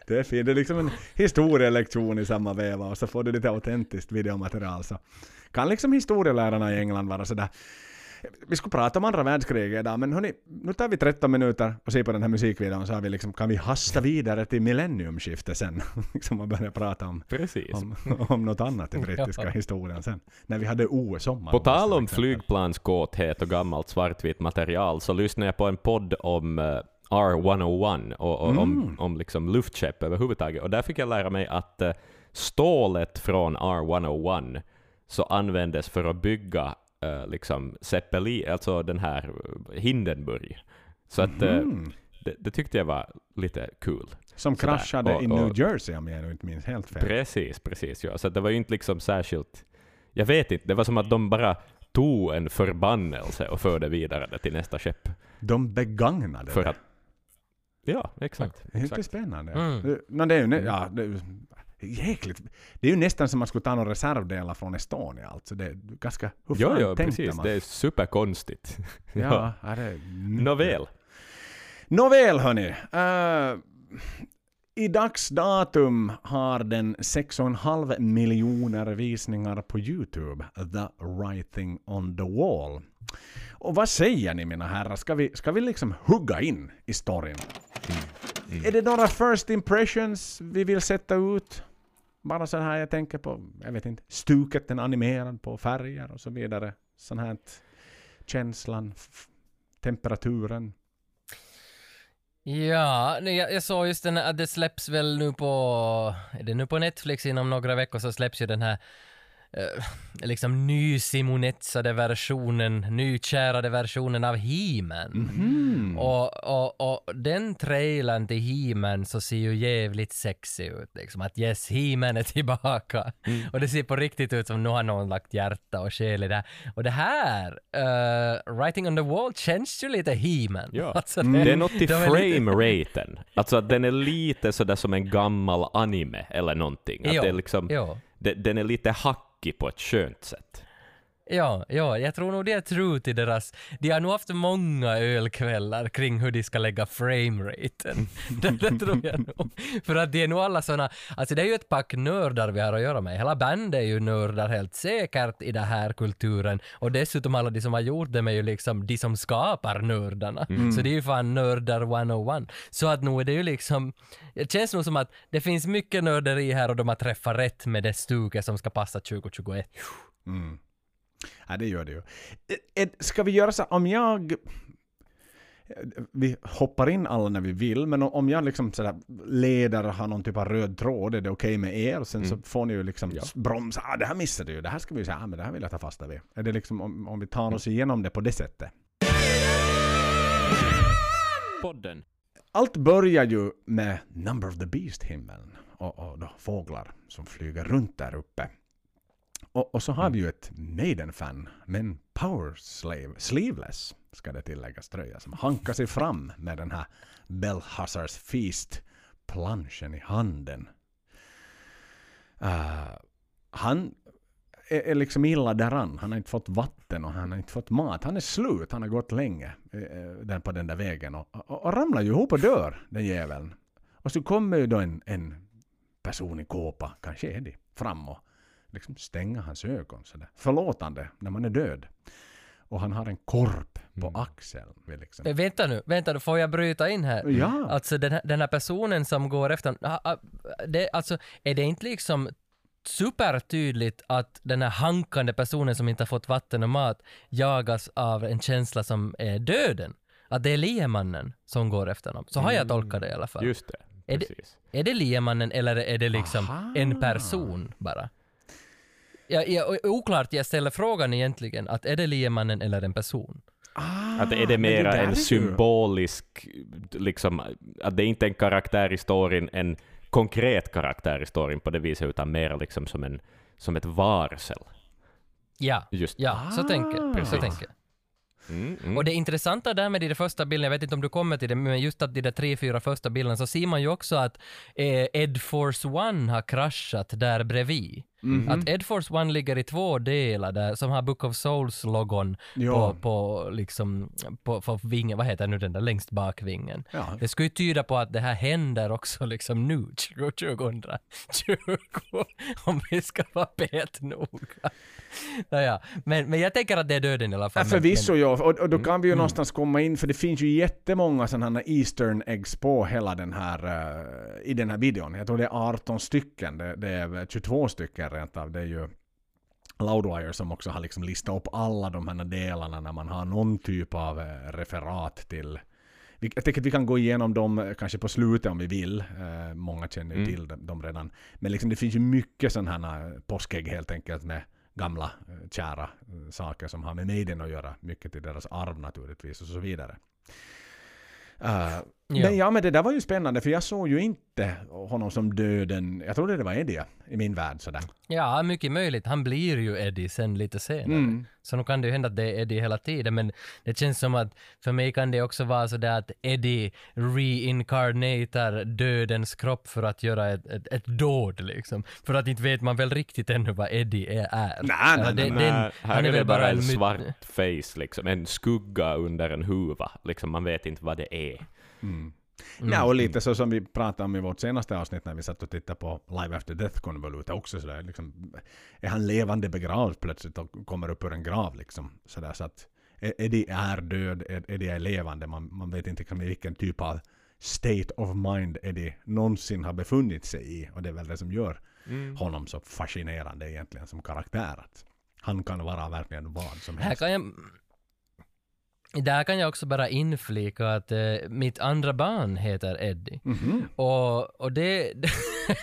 det är fint. Det är liksom en historielektion i samma veva och så får du lite autentiskt videomaterial. Så kan liksom historielärarna i England vara sådär (laughs) vi skulle prata om andra världskriget idag, men hörni, nu tar vi 13 minuter och ser på den här musikvideon så har vi liksom, kan vi hasta vidare till millenniumskiftet sen. (laughs) liksom och börja prata om, Precis. om, om något annat i brittiska (laughs) historien sen. När vi hade OS-sommar. På tal om flygplanskåthet och gammalt svartvitt material så lyssnade jag på en podd om eh, R101 och, och om, om liksom luftskepp överhuvudtaget. Och där fick jag lära mig att eh, stålet från R101 så användes för att bygga eh, liksom Zeppelin, alltså den här eh, Hindenburg. Så att Mm. det, det tyckte jag var lite kul. Som sådär. kraschade Och- i New Jersey om jag inte minns helt fel. Precis, precis. Ja. Så det var ju inte liksom särskilt... Jag vet inte, det var som att de bara tog en förbannelse och förde vidare det till nästa skepp. De begagnade För det. att... Ja, exakt. Det är inte exakt. spännande. Mm. Det- Men det är ju, nä- ja, det jäkligt. Det är ju nästan som man skulle ta några reservdelar från Estonia alltså. Det är ganska... Hur fan jo, tänkte precis. man? Det är superkonstigt. Ja, ja, det. Nåväl. Nåväl hörni. Uh, I dags datum har den 6,5 miljoner visningar på Youtube, The Writing on the Wall. Och vad säger ni mina herrar? Ska vi, ska vi liksom hugga in i storyn? Är det några first impressions vi vill sätta ut? Bara så här jag tänker på, jag vet inte, stuket den animerad på färger och så vidare. Sån här känslan, temperaturen. Ja, jag, jag såg just den att det släpps väl nu på, är det nu på Netflix inom några veckor så släpps ju den här eh, liksom nysimonetsade versionen, nykärade versionen av He-Man. Mhm. Och, och, och den trailern till He-Man så ser ju jävligt sexig ut. Liksom att yes, He-Man är tillbaka. Och det ser på riktigt ut som nu har någon lagt hjärta och själ i det. Och det här, uh, Writing on the Wall känns ju lite He-Man. Ja. (laughs) Alltså, Det är något i är lite- frame-raten. Alltså att den är lite sådär som en gammal anime eller någonting. Att Jo, det är liksom, det, den är lite hackig på ett skönt sätt. Ja, ja, jag tror nog det är true till deras... De har nog haft många ölkvällar kring hur de ska lägga frameraten. (laughs) det, det tror jag nog. För att det är nog alla såna... Alltså det är ju ett pack nördar vi har att göra med. Hela bandet är ju nördar helt säkert i den här kulturen. Och dessutom alla de som har gjort det är ju liksom de som skapar nördarna. Så det är ju fan nördar 101. Så att nu är det ju liksom... Det känns nog som att det finns mycket nörderi här och de har träffat rätt med det stuket som ska passa 2021. Mm. Ja, det gör det ju. Ska vi göra så här, om jag... Vi hoppar in alla när vi vill, men om jag liksom sådär leder har någon typ av röd tråd, är det okej med er? Och sen så får ni ju liksom Ja. bromsa. Ah, det här missade du. Det här ska vi säga, ah, men det här vill jag ta fasta vid. Är det liksom om, om vi tar oss igenom det på det sättet? Podden. Allt börjar ju med Number of the Beast-himmeln och, och då fåglar som flyger runt där uppe. Och, och så har vi ju ett Maiden-fan, men Power Slave, sleeveless ska det tilläggas tröja, som hankar sig fram med den här Bellhussars Feast-planschen i handen. Uh, han är, är liksom illa däran. Han har inte fått vatten och han har inte fått mat. Han är slut. Han har gått länge eh, den, på den där vägen och, och, och ramlar ju ihop och dör, den jäveln. Och så kommer ju då en, en person i kåpa, kanske Eddie, fram och liksom stänga hans ögon sådär. Förlåtande när man är död. Och han har en korp på axeln. Vill Liksom. Eh, Vänta nu, vänta nu, får jag bryta in här? Ja. Alltså den här, den här personen som går efter, det, alltså är det inte liksom supertydligt att den här hankande personen som inte har fått vatten och mat jagas av en känsla som är döden? Att det är liemannen som går efter honom. Så har jag tolkat det i alla fall. Just det. Är det- Precis. Är det liemannen eller är det liksom Aha. en person bara? Ja, ja, oklart, jag ställer frågan egentligen, att är det liemannen eller en person? Ah, Att är det mera är en symbolisk, liksom, att det inte är en karaktär i storyn, en konkret karaktär i storyn på det viset, utan mer liksom som, en, som ett varsel. Ja, Just ja, så tänker jag. Så tänker jag. Mm, mm. Och det intressanta där med de första bilderna, jag vet inte om du kommer till det, men just att de där tre, fyra första bilderna så ser man ju också att eh, Ed Force One har kraschat där bredvid. Mhm. Att Ed Force One ligger i två delar där, som har Book of Souls-logon på, på liksom, på, på vingen, vad heter nu den där längst bak vingen. Ja. Det skulle ju tyda på att det här händer också liksom nu, 2020, (laughs) om vi ska vara petnoga. Naja, men, men jag tänker att det är döden i alla fall. Ja, men- förvisso ja, och, och då kan vi ju någonstans komma in, för det finns ju jättemånga sådana här Eastern eggs på hela den här, eh, i den här videon. Jag tror det är 18 stycken, det, det är väl 22 stycken rent av. Det är ju Loudwire som också har liksom listat upp alla de här delarna när man har någon typ av eh, referat till jag tänker att vi kan gå igenom dem eh, kanske på slutet om vi vill. Eh, många känner ju Mm. till dem, redan. Men liksom det finns ju mycket sådana här påskägg helt enkelt med gamla kära saker som har med Maiden att göra. Mycket till deras arv naturligtvis och så vidare. Eh, Men ja, men det där var ju spännande för jag såg ju inte honom som döden. Jag trodde det var Eddie i min värld sådär. Ja, mycket möjligt. Han blir ju Eddie sen lite senare. Mm. Så nu kan det ju hända att det är Eddie hela tiden, men det känns som att för mig kan det också vara så där att Eddie reincarnatar dödens kropp för att göra ett, ett, ett dåd liksom. För att inte vet man väl riktigt ännu vad Eddie är. är. Nej, nej, nej, den- Nej, här han är, det väl bara en svart face, liksom. en skugga under en huva. Liksom, man vet inte vad det är. Mm. Ja, och lite så som vi pratade om i vårt senaste avsnitt när vi satt och tittade på Live After Death-konvolutet också sådär. Liksom, är han levande begravd plötsligt och kommer upp ur en grav liksom? Sådär, så att Eddie är död, Eddie är levande. Man, man vet inte liksom vilken typ av state of mind Eddie någonsin har befunnit sig i. Och det är väl det som gör honom så fascinerande egentligen som karaktär. Att han kan vara verkligen vad som Här helst. kan jag... Där kan jag också bara inflika att eh, mitt andra barn heter Eddie. Mhm. Och, och (laughs) det,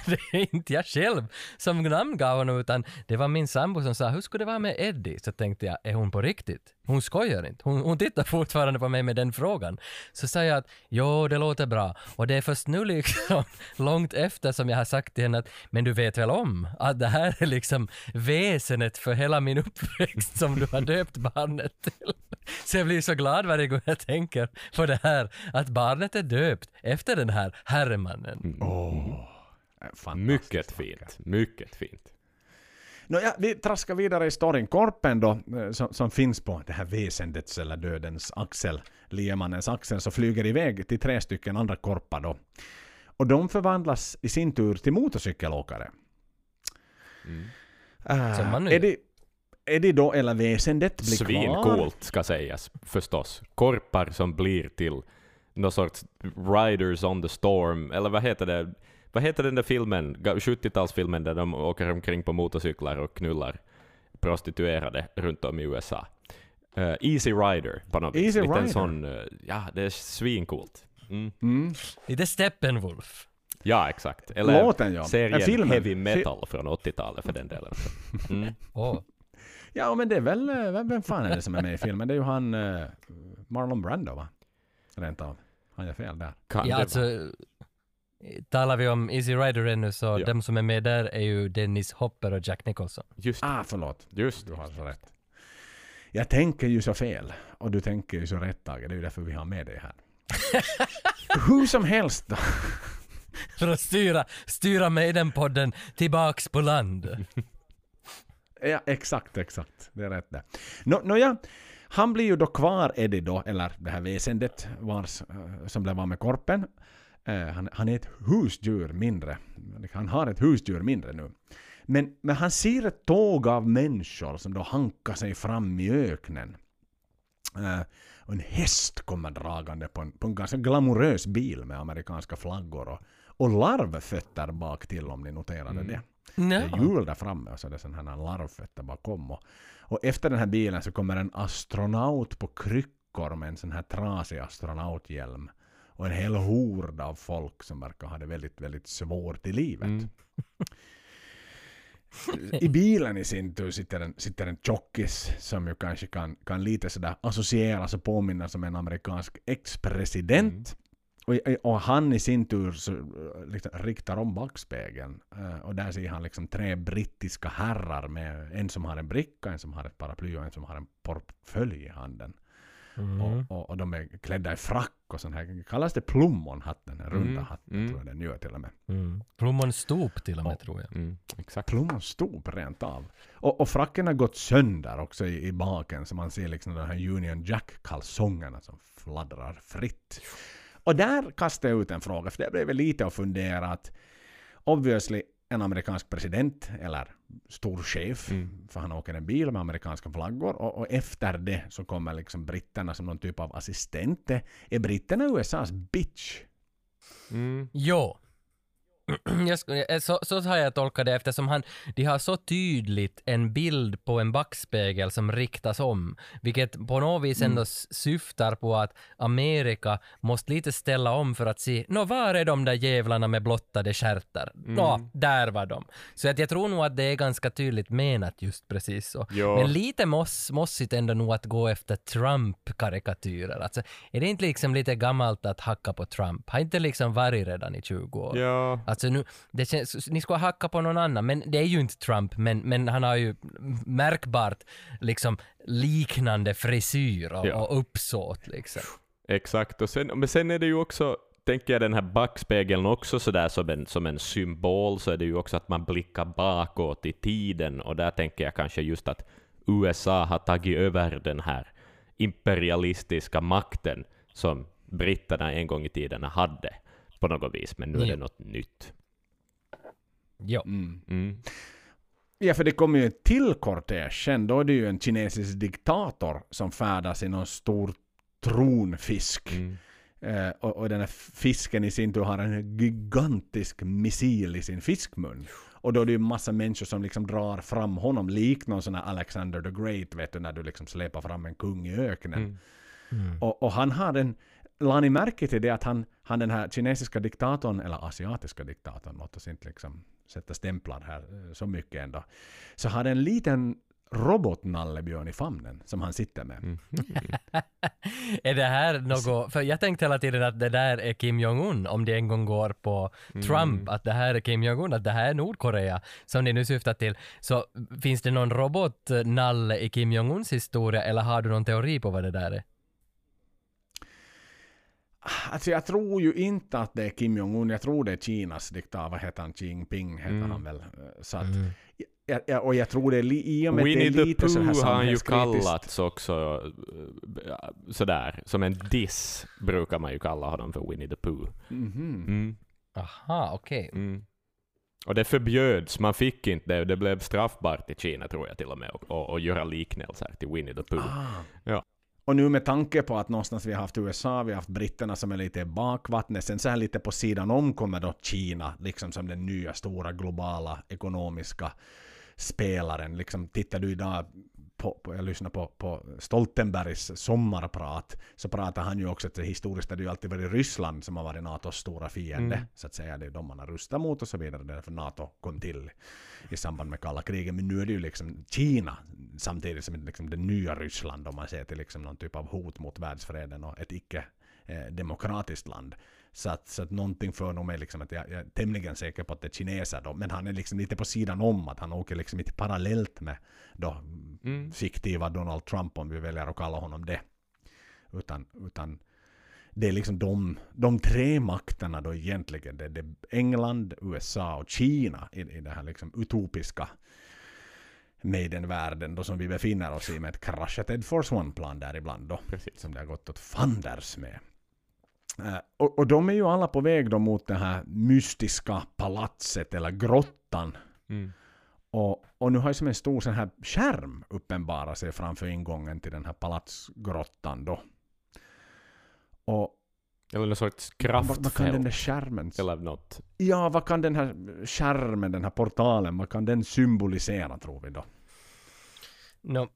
det är inte jag själv som namngav honom utan det var min sambo som sa hur skulle det vara med Eddie? Så tänkte jag, är hon på riktigt? Hon skojar inte. Hon, hon tittar fortfarande på mig med den frågan. Så sa jag att jo, det låter bra. Och det är först nu liksom (laughs) långt efter som jag har sagt till henne att men du vet väl om att det här är liksom väsenet för hela min uppväxt som du har döpt barnet till. Så jag blir så glad varje gång jag tänker på det här att barnet är döpt efter den här herremannen. Åh, fantastiskt Mycket fint. Mycket fint. Nåja, vi traskar vidare i storyn. Korpen då, eh, som, som finns på det här väsendets eller dödens axel, liemannens axel, så flyger iväg till tre stycken andra korpar då. Och de förvandlas i sin tur till motorcykelåkare. Man nu är, det, är det då, eller väsendet blir kvar? Svincoolt ska sägas, förstås. Korpar som blir till någon sorts Riders on the Storm, eller vad heter det? Vad heter den där filmen, ga- 70-talsfilmen där de åker omkring på motorcyklar och knullar prostituerade runt om i USA? Eh, Easy Rider på något vis. Easy Lite Rider. sån, eh, ja det är svincoolt. Mm. Mm. Lite Steppenwolf. Ja, exakt. Eller Låten, ja. serien filmen. Heavy Metal från 80-talet för den delen. Mm. Åh. Ja, men det är väl, eh, vem, vem fan är det som är med i filmen? Det är ju han eh, Marlon Brando va? Rent av. Han gör fel där. Kan Ja, det alltså, vara? Talar vi om Easy Rider ännu så Ja. de som är med där är ju Dennis Hopper och Jack Nicholson. Just, Ah, förlåt. just. Du har så rätt. Jag tänker ju så fel. Och du tänker ju så rätt Tage. Det är ju därför vi har med dig här. (laughs) Hur som helst då. För att styra, styra Maiden-podden tillbaks på land. Ja, exakt, exakt. Det är rätt där. Nå, nåja, han blir ju då kvar Eddie då, eller det här väsendet vars, eh, som blev av med korpen. Eh, han, han är ett husdjur mindre. Han har ett husdjur mindre nu. Men, men han ser ett tåg av människor som då hankar sig fram i öknen. Eh, och en häst kommer dragande på en, på en ganska glamorös bil med amerikanska flaggor och, och larvfötter bak till om ni noterade det. Det är hjul där framme och så är det sådana larvfötter bakom. Och, och efter den här bilen så kommer en astronaut på kryckor med en sån här trasig astronauthjälm. Och en hel hord av folk som verkar ha det väldigt, väldigt svårt i livet. Mm. I bilen i sin tur sitter en, sitter en tjockis som ju kanske kan, kan lite sådär associeras och påminna som en amerikansk ex-president. Och, och han i sin tur så, liksom, riktar om backspegeln. Eh, och där ser han liksom tre brittiska herrar med en som har en bricka, en som har ett paraply och en som har en portfölj i handen. Och, och, och de är klädda i frack och sånt här. Kallas det plommonhatten, den runda Mm, hatten mm. tror jag den gör till och med. Mm. Plommonstop till och med tror jag. Mm, exakt. Plommonstop rent av. Och, och fracken har gått sönder också i, i baken så man ser liksom de här Union Jack-kalsongerna som fladdrar fritt. Och där kastar jag ut en fråga, för det blev lite att fundera att obviously en amerikansk president eller stor chef, Mm. för han åker en bil med amerikanska flaggor och, och efter det så kommer liksom britterna som någon typ av assistenter. Är britterna USAs bitch? Mm. Jo. (clears throat) Jag sk- eh, så, så har jag tolkat det eftersom han, de har så tydligt en bild på en backspegel som riktas om, vilket på något vis ändå s- syftar på att Amerika måste lite ställa om för att se, nå var är de där jävlarna med blottade stjärtar? Nå, där var de. Så att jag tror nog att det är ganska tydligt menat just precis så. Jo. Men lite moss, mossigt ändå nog att gå efter Trump-karikatyrer. Alltså, är det inte liksom lite gammalt att hacka på Trump? Har inte liksom varit redan i 20 år? Ja. Alltså nu, det känns, ni ska hacka på någon annan, men det är ju inte Trump, men, men han har ju märkbart liksom liknande frisyr och, Ja. och uppsåt liksom. Exakt, och sen, men sen är det ju också, tänker jag den här backspegeln också sådär som en, som en symbol, så är det ju också att man blickar bakåt i tiden, och där tänker jag kanske just att USA har tagit över den här imperialistiska makten som britterna en gång i tiden hade på något vis, men nu är det Ja. något nytt. Jo. Mm. Ja, för det kommer ju en till kortege sen. Då är det ju en kinesisk diktator som färdas i någon stor tronfisk. Mm. Eh, och, och den här fisken i sin tur har en gigantisk missil i sin fiskmun. Och då är det ju massa människor som liksom drar fram honom likt någon sån här Alexander the Great, vet du, när du liksom släpar fram en kung i öknen. Mm. Och, och han har en... La ni märke till det att han, han den här kinesiska diktatorn, eller asiatiska diktatorn, låt oss inte liksom sätta stämplar här eh, så mycket ändå. Så har en liten robotnallebjörn i famnen som han sitter med. Mm. (laughs) Är det här något, för jag tänkte hela tiden att det där är Kim Jong-Un om det en gång går på Trump, att det här är Kim Jong-Un, att det här är Nordkorea som ni nu syftar till. Så finns det någon robotnalle i Kim Jong-Uns historia eller har du någon teori på vad det där är? Alltså jag tror ju inte att det är Kim Jong-Un, jag tror det är Kinas diktator, vad heter han, Xi Jinping heter Mm. han väl. Så att, ja, ja, och jag tror det är li, i och med att det Winnie är lite så här Pooh har han ju kallats också, eh, sådär, som en diss brukar man ju kalla honom för Winnie the Pooh. Mhm. Mm. Aha, okej. Mm. Och det förbjöds, man fick inte det, det blev straffbart i Kina tror jag till och med, och göra liknelser till Winnie the Pooh. Ah. Ja. Och nu med tanke på att någonstans vi har haft USA, vi har haft britterna som är lite i bakvattnet, sen så här lite på sidan om kommer då Kina, liksom som den nya stora globala ekonomiska spelaren. Liksom, tittar du idag på, på jag lyssnar på, på Stoltenbergs sommarprat, så pratar han ju också att historiskt har det ju alltid varit Ryssland som har varit NATOs stora fiende, Mm. så att säga. Det är de man har rustat mot och så vidare, därför NATO kom till i samband med kalla kriget. Men nu är det ju liksom Kina samtidigt som liksom det nya Ryssland om man ser till liksom någon typ av hot mot världsfreden och ett icke eh, demokratiskt land. Så att, så att någonting för nog mig liksom att jag, jag är tämligen säker på att det är kineser då, men han är liksom lite på sidan om att han åker liksom inte parallellt med då Mm. fiktiva Donald Trump om vi väljer att kalla honom det. Utan, utan det är liksom de, de tre makterna då egentligen. Det, det är England, USA och Kina i, i den här liksom utopiska Maiden-världen då som vi befinner oss i med ett kraschat Ed Force One-plan där ibland då. Precis. Som det har gått åt fanders med. Eh, och, och de är ju alla på väg då mot det här mystiska palatset eller grottan. Mm. Och, och nu har ju som en stor sån här skärm uppenbara sig framför ingången till den här palatsgrottan då. Och Eller någon sorts vad, vad kan den kraftfält. där skärmen... Eller något. Ja, vad kan den här skärmen, den här portalen, vad kan den symbolisera tror vi då? No,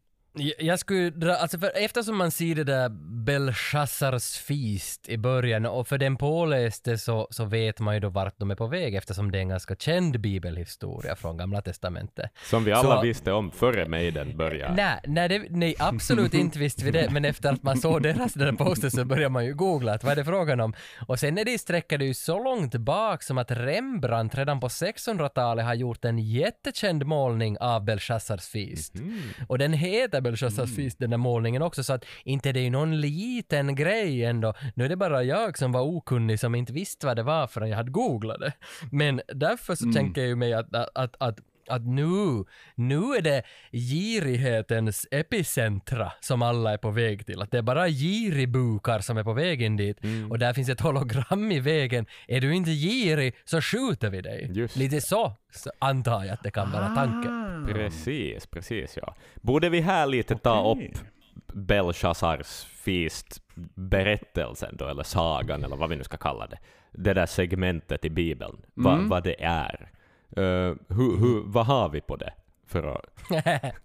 jag- skulle dra, alltså för eftersom man ser det där Belshazzars feast i början och för den påläste så, så vet man ju då vart de är på väg eftersom det är en ganska känd bibelhistoria från Gamla Testamentet. Som vi alla Så- visste om före Maiden började. Nej, nej, det, nej, absolut inte visste vi det, men efter att man såg deras där posten så börjar man ju googla att vad är det frågan om. Och sen är det sträcker det ju så långt bak som att Rembrandt redan på 1600-talet har gjort en jättekänd målning av Belshazzars feast. Och den heter Belshazzars feast, den där målningen också, så att inte det är någon liten grej ändå. Nu är det bara jag som var okunnig som inte visste vad det var förrän jag hade googlat det. Men därför så tänker jag ju mig att, att, att, att att nu, nu är det girighetens epicentra som alla är på väg till. Att det är bara giribukar som är på väg in dit. Och där finns ett hologram i vägen. Är du inte girig så skjuter vi dig. Just Lite så, så antar jag att det kan vara tanken. Ah. Precis, precis ja. Borde vi här lite ta upp Belshazzars feast berättelsen då, eller sagan, eller vad vi nu ska kalla det. Det där segmentet i Bibeln, Mm. vad det är. Eh, uh, hur, hur, vad har vi på det? För att, (laughs)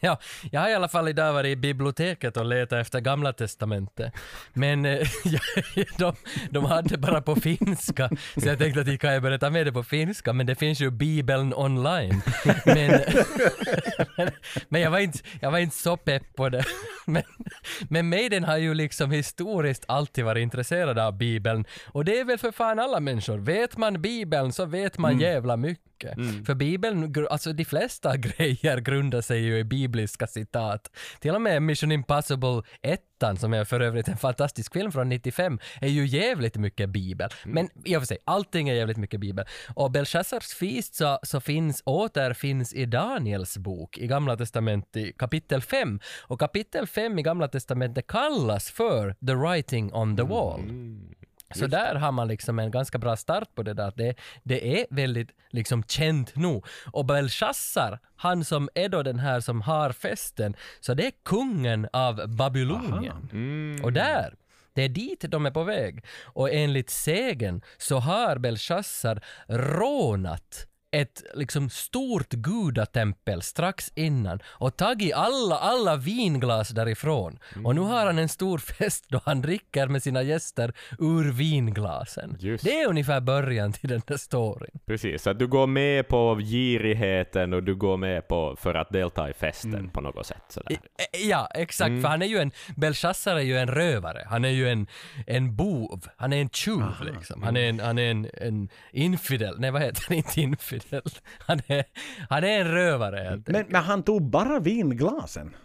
ja, jag har i alla fall idag varit i biblioteket och letat efter Gamla Testamentet. Men eh, (laughs) de, de hade bara på finska, så jag tänkte att jag kan börja ta med det på finska, men det finns ju Bibeln online. Men, men, (laughs) men jag, var inte, jag var inte så pepp på det. Men, men Maiden har ju liksom historiskt alltid varit intresserad av Bibeln. Och det är väl för fan alla människor. Vet man Bibeln så vet man jävla mycket. För Bibeln, alltså de flesta (laughs) grejer grundar sig ju i bibliska citat. Till och med Mission Impossible 1 som är för övrigt en fantastisk film från 95, är ju jävligt mycket bibel. Men i och för sig, allting är jävligt mycket bibel. Och Belshazzars feast så, så finns, återfinns i Daniels bok i Gamla Testamentet i kapitel 5. Och kapitel 5 i Gamla Testamentet kallas för The Writing on the Wall. Så där har man liksom en ganska bra start på det där. Det, det är väldigt liksom känt nu. Och Belshazzar, han som är då den här som har festen, så det är kungen av Babylonien. mm, Och där, det är dit de är på väg. Och enligt sägen så har Belshazzar rånat ett liksom stort gudatempel strax innan och tagit alla, alla vinglas därifrån. Och nu har han en stor (laughs) fest då han dricker med sina gäster ur vinglasen. Just. Det är ungefär början till den där storyn. precis, så att du går med på girigheten och du går med på för att delta i festen på något sätt. Sådär. Eh, Ja, exakt. För han är ju en, Belshazzar är ju en rövare. Han är ju en, en bov. Han är en tjuv liksom. Han är en, han är en, en infidel. Nej, vad heter det? (laughs) Inte infidel. Han är, han är en rövare helt Men, men han tog bara vinglasen.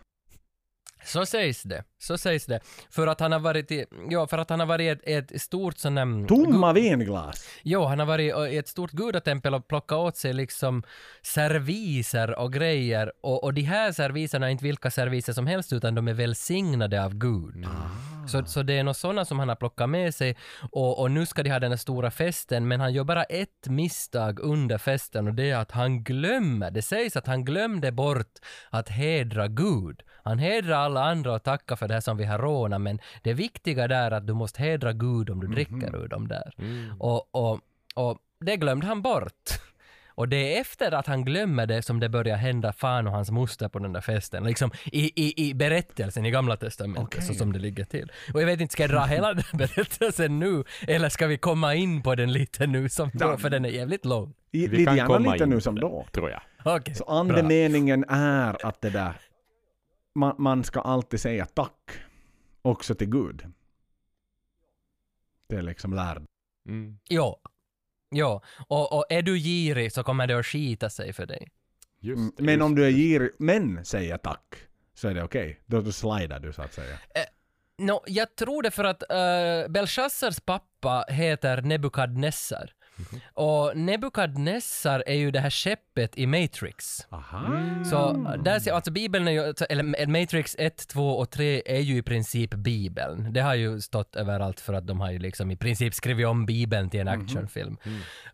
Så sägs det. Så sägs det. För att han har varit i, ja, för att han har varit i ett, ett stort sån där... Tomma vinglas. Jo, han har varit i ett stort gudatempel och plockat åt sig liksom serviser och grejer. Och, och de här serviserna är inte vilka serviser som helst utan de är välsignade av Gud. Så, så det är något sådana som han har plockat med sig och, och nu ska de ha den här stora festen men han gör bara ett misstag under festen och det är att han glömmer, det sägs att han glömde bort att hedra Gud. Han hedrar alla andra och tackar för det här som vi har rånat men det viktiga där är att du måste hedra Gud om du dricker ur dem där. Och, och, och det glömde han bort. (laughs) Och det är efter att han glömmer det som det börjar hända fan och hans moster på den där festen. Liksom i, i, i berättelsen i Gamla Testamentet, så som det ligger till. Och jag vet inte, ska jag dra hela (laughs) den berättelsen nu? Eller ska vi komma in på den lite nu som då? För den är jävligt lång. I, Vi lite kan gärna komma lite in nu som det, då. Tror jag. Okej, Så andemeningen är att det där, man, man ska alltid säga tack också till Gud. Det är liksom lärd. Mm. Jo. Jo. Och, och är du girig så kommer det att skita sig för dig. Just det, Men just om du är girig, men säger tack, så är det okej. Då, då slidar du så att säga. No, jag tror det för att uh, Belshazzars pappa heter Nebukadnessar. Och Nebukadnessar är ju det här skeppet i Matrix. Aha. Så där ser, alltså Bibeln är ju, eller Matrix 1, 2 och 3 är ju i princip Bibeln. Det har ju stått överallt för att de har ju liksom i princip skrivit om Bibeln till en actionfilm.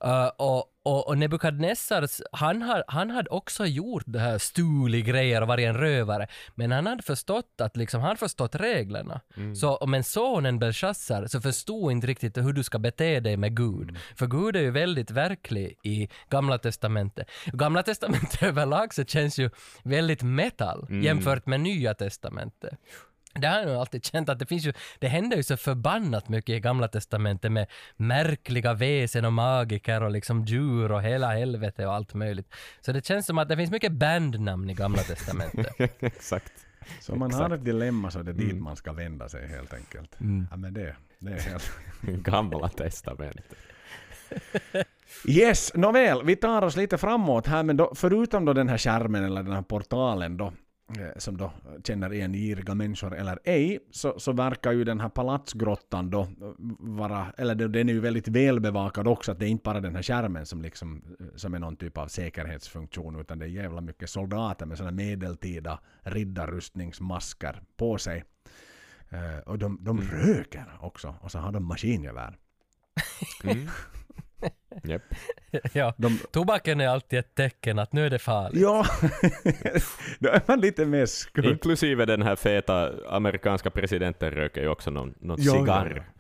Uh, och, och, och Nebukadnessar, han, har, han hade också gjort det här stulit grejer och varit en rövare. Men han hade förstått att liksom, han förstått reglerna. Så, men sonen Belshazzar så förstod inte riktigt hur du ska bete dig med Gud. För Gud är ju väldigt verklig i Gamla Testamentet. Gamla Testamentet (laughs) överlag så känns ju väldigt metal jämfört med Nya Testamentet. Det har jag nog alltid känt att det finns ju, det händer ju så förbannat mycket i Gamla Testamentet med märkliga väsen och magiker och liksom djur och hela helvete och allt möjligt. Så det känns som att det finns mycket bandnamn i Gamla Testamentet. (laughs) Exakt. Så om man har Exakt. ett dilemma så är det dit man ska vända sig helt enkelt. Mm. Ja men det, det är helt... (laughs) Gamla testamentet. (laughs) Yes, nåväl, vi tar oss lite framåt här men då, förutom då den här skärmen eller den här portalen då som då känner igen giriga människor eller ej, så, så verkar ju den här palatsgrottan då vara, eller den är ju väldigt välbevakad också, att det är inte bara den här skärmen som liksom, eh, som är någon typ av säkerhetsfunktion, utan det är jävla mycket soldater med sådana medeltida riddarrustningsmasker på sig. Eh, och de, de röker också, och så har de maskingevär. Mm. Japp. (laughs) ja. De, Tobaken är alltid ett tecken att nu är det farligt. ja, (laughs) då är man lite mer skurk. Inklusive den här feta amerikanska presidenten röker ju också någon, någon Ja, ja, cigarr. ja.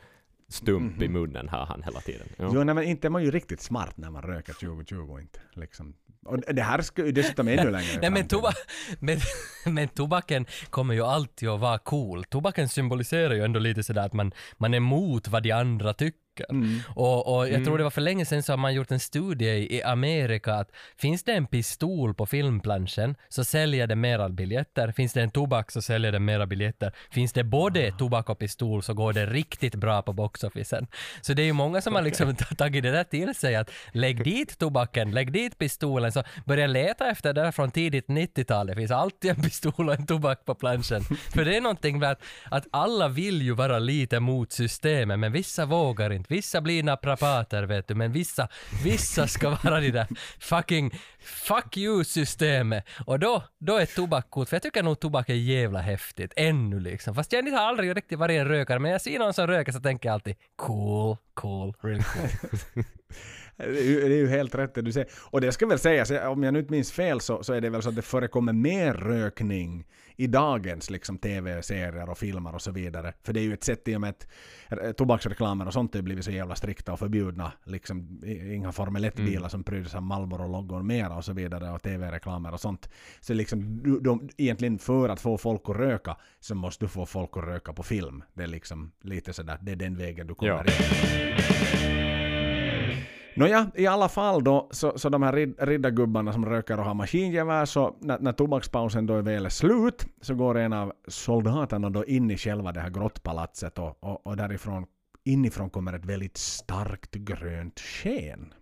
Stump i munnen har han hela tiden. Ja. Jo, nej, men inte är man ju riktigt smart när man röker 2020 inte. Liksom. Och det här ska ju dessutom ännu längre Nej men, toba (laughs) men, men tobaken kommer ju alltid att vara cool. Tobaken symboliserar ju ändå lite sådär att man, man är emot vad de andra tycker. Mm. Och, och jag tror det var för länge sedan så har man gjort en studie i Amerika att finns det en pistol på filmplanschen så säljer det mera biljetter. Finns det en tobak så säljer det mera biljetter. Finns det både tobak och pistol så går det riktigt bra på boxofficen. Så det är ju många som har liksom ta- tagit det där till sig att lägg dit tobaken, lägg dit pistolen, så börja leta efter det där från tidigt 90-tal. Det finns alltid en pistol och en tobak på planschen. För det är någonting med att, att alla vill ju vara lite mot systemet, men vissa vågar inte. Vissa blir naprapater vet du, men vissa, vissa ska vara de där fucking fuck you-systemet. Och då, då är tobak coolt, för jag tycker nog tobak är jävla häftigt, ännu liksom. Fast jag har aldrig riktigt varit en rökare, men jag ser någon som röker så tänker jag alltid cool, cool, really cool. (laughs) Det är, ju, det är ju helt rätt det du säger. Och det ska väl sägas, om jag nu inte minns fel så, så är det väl så att det förekommer mer rökning i dagens liksom, tv-serier och filmer och så vidare. För det är ju ett sätt i och med att tobaksreklamer och sånt har blivit så jävla strikta och förbjudna. Liksom, inga Formel 1-bilar som pryds av Marlboro-loggor mera och så vidare och tv-reklamer och sånt. Så liksom, du, de, egentligen för att få folk att röka så måste du få folk att röka på film. Det är liksom lite sådär, det är den vägen du kommer Ja. in. Nåja, i alla fall då, så, så de här rid, riddargubbarna som röker och har maskingevär, så när, när tobakspausen då är väl slut, så går en av soldaterna då in i själva det här grottpalatset och, och, och därifrån, inifrån kommer ett väldigt starkt grönt sken.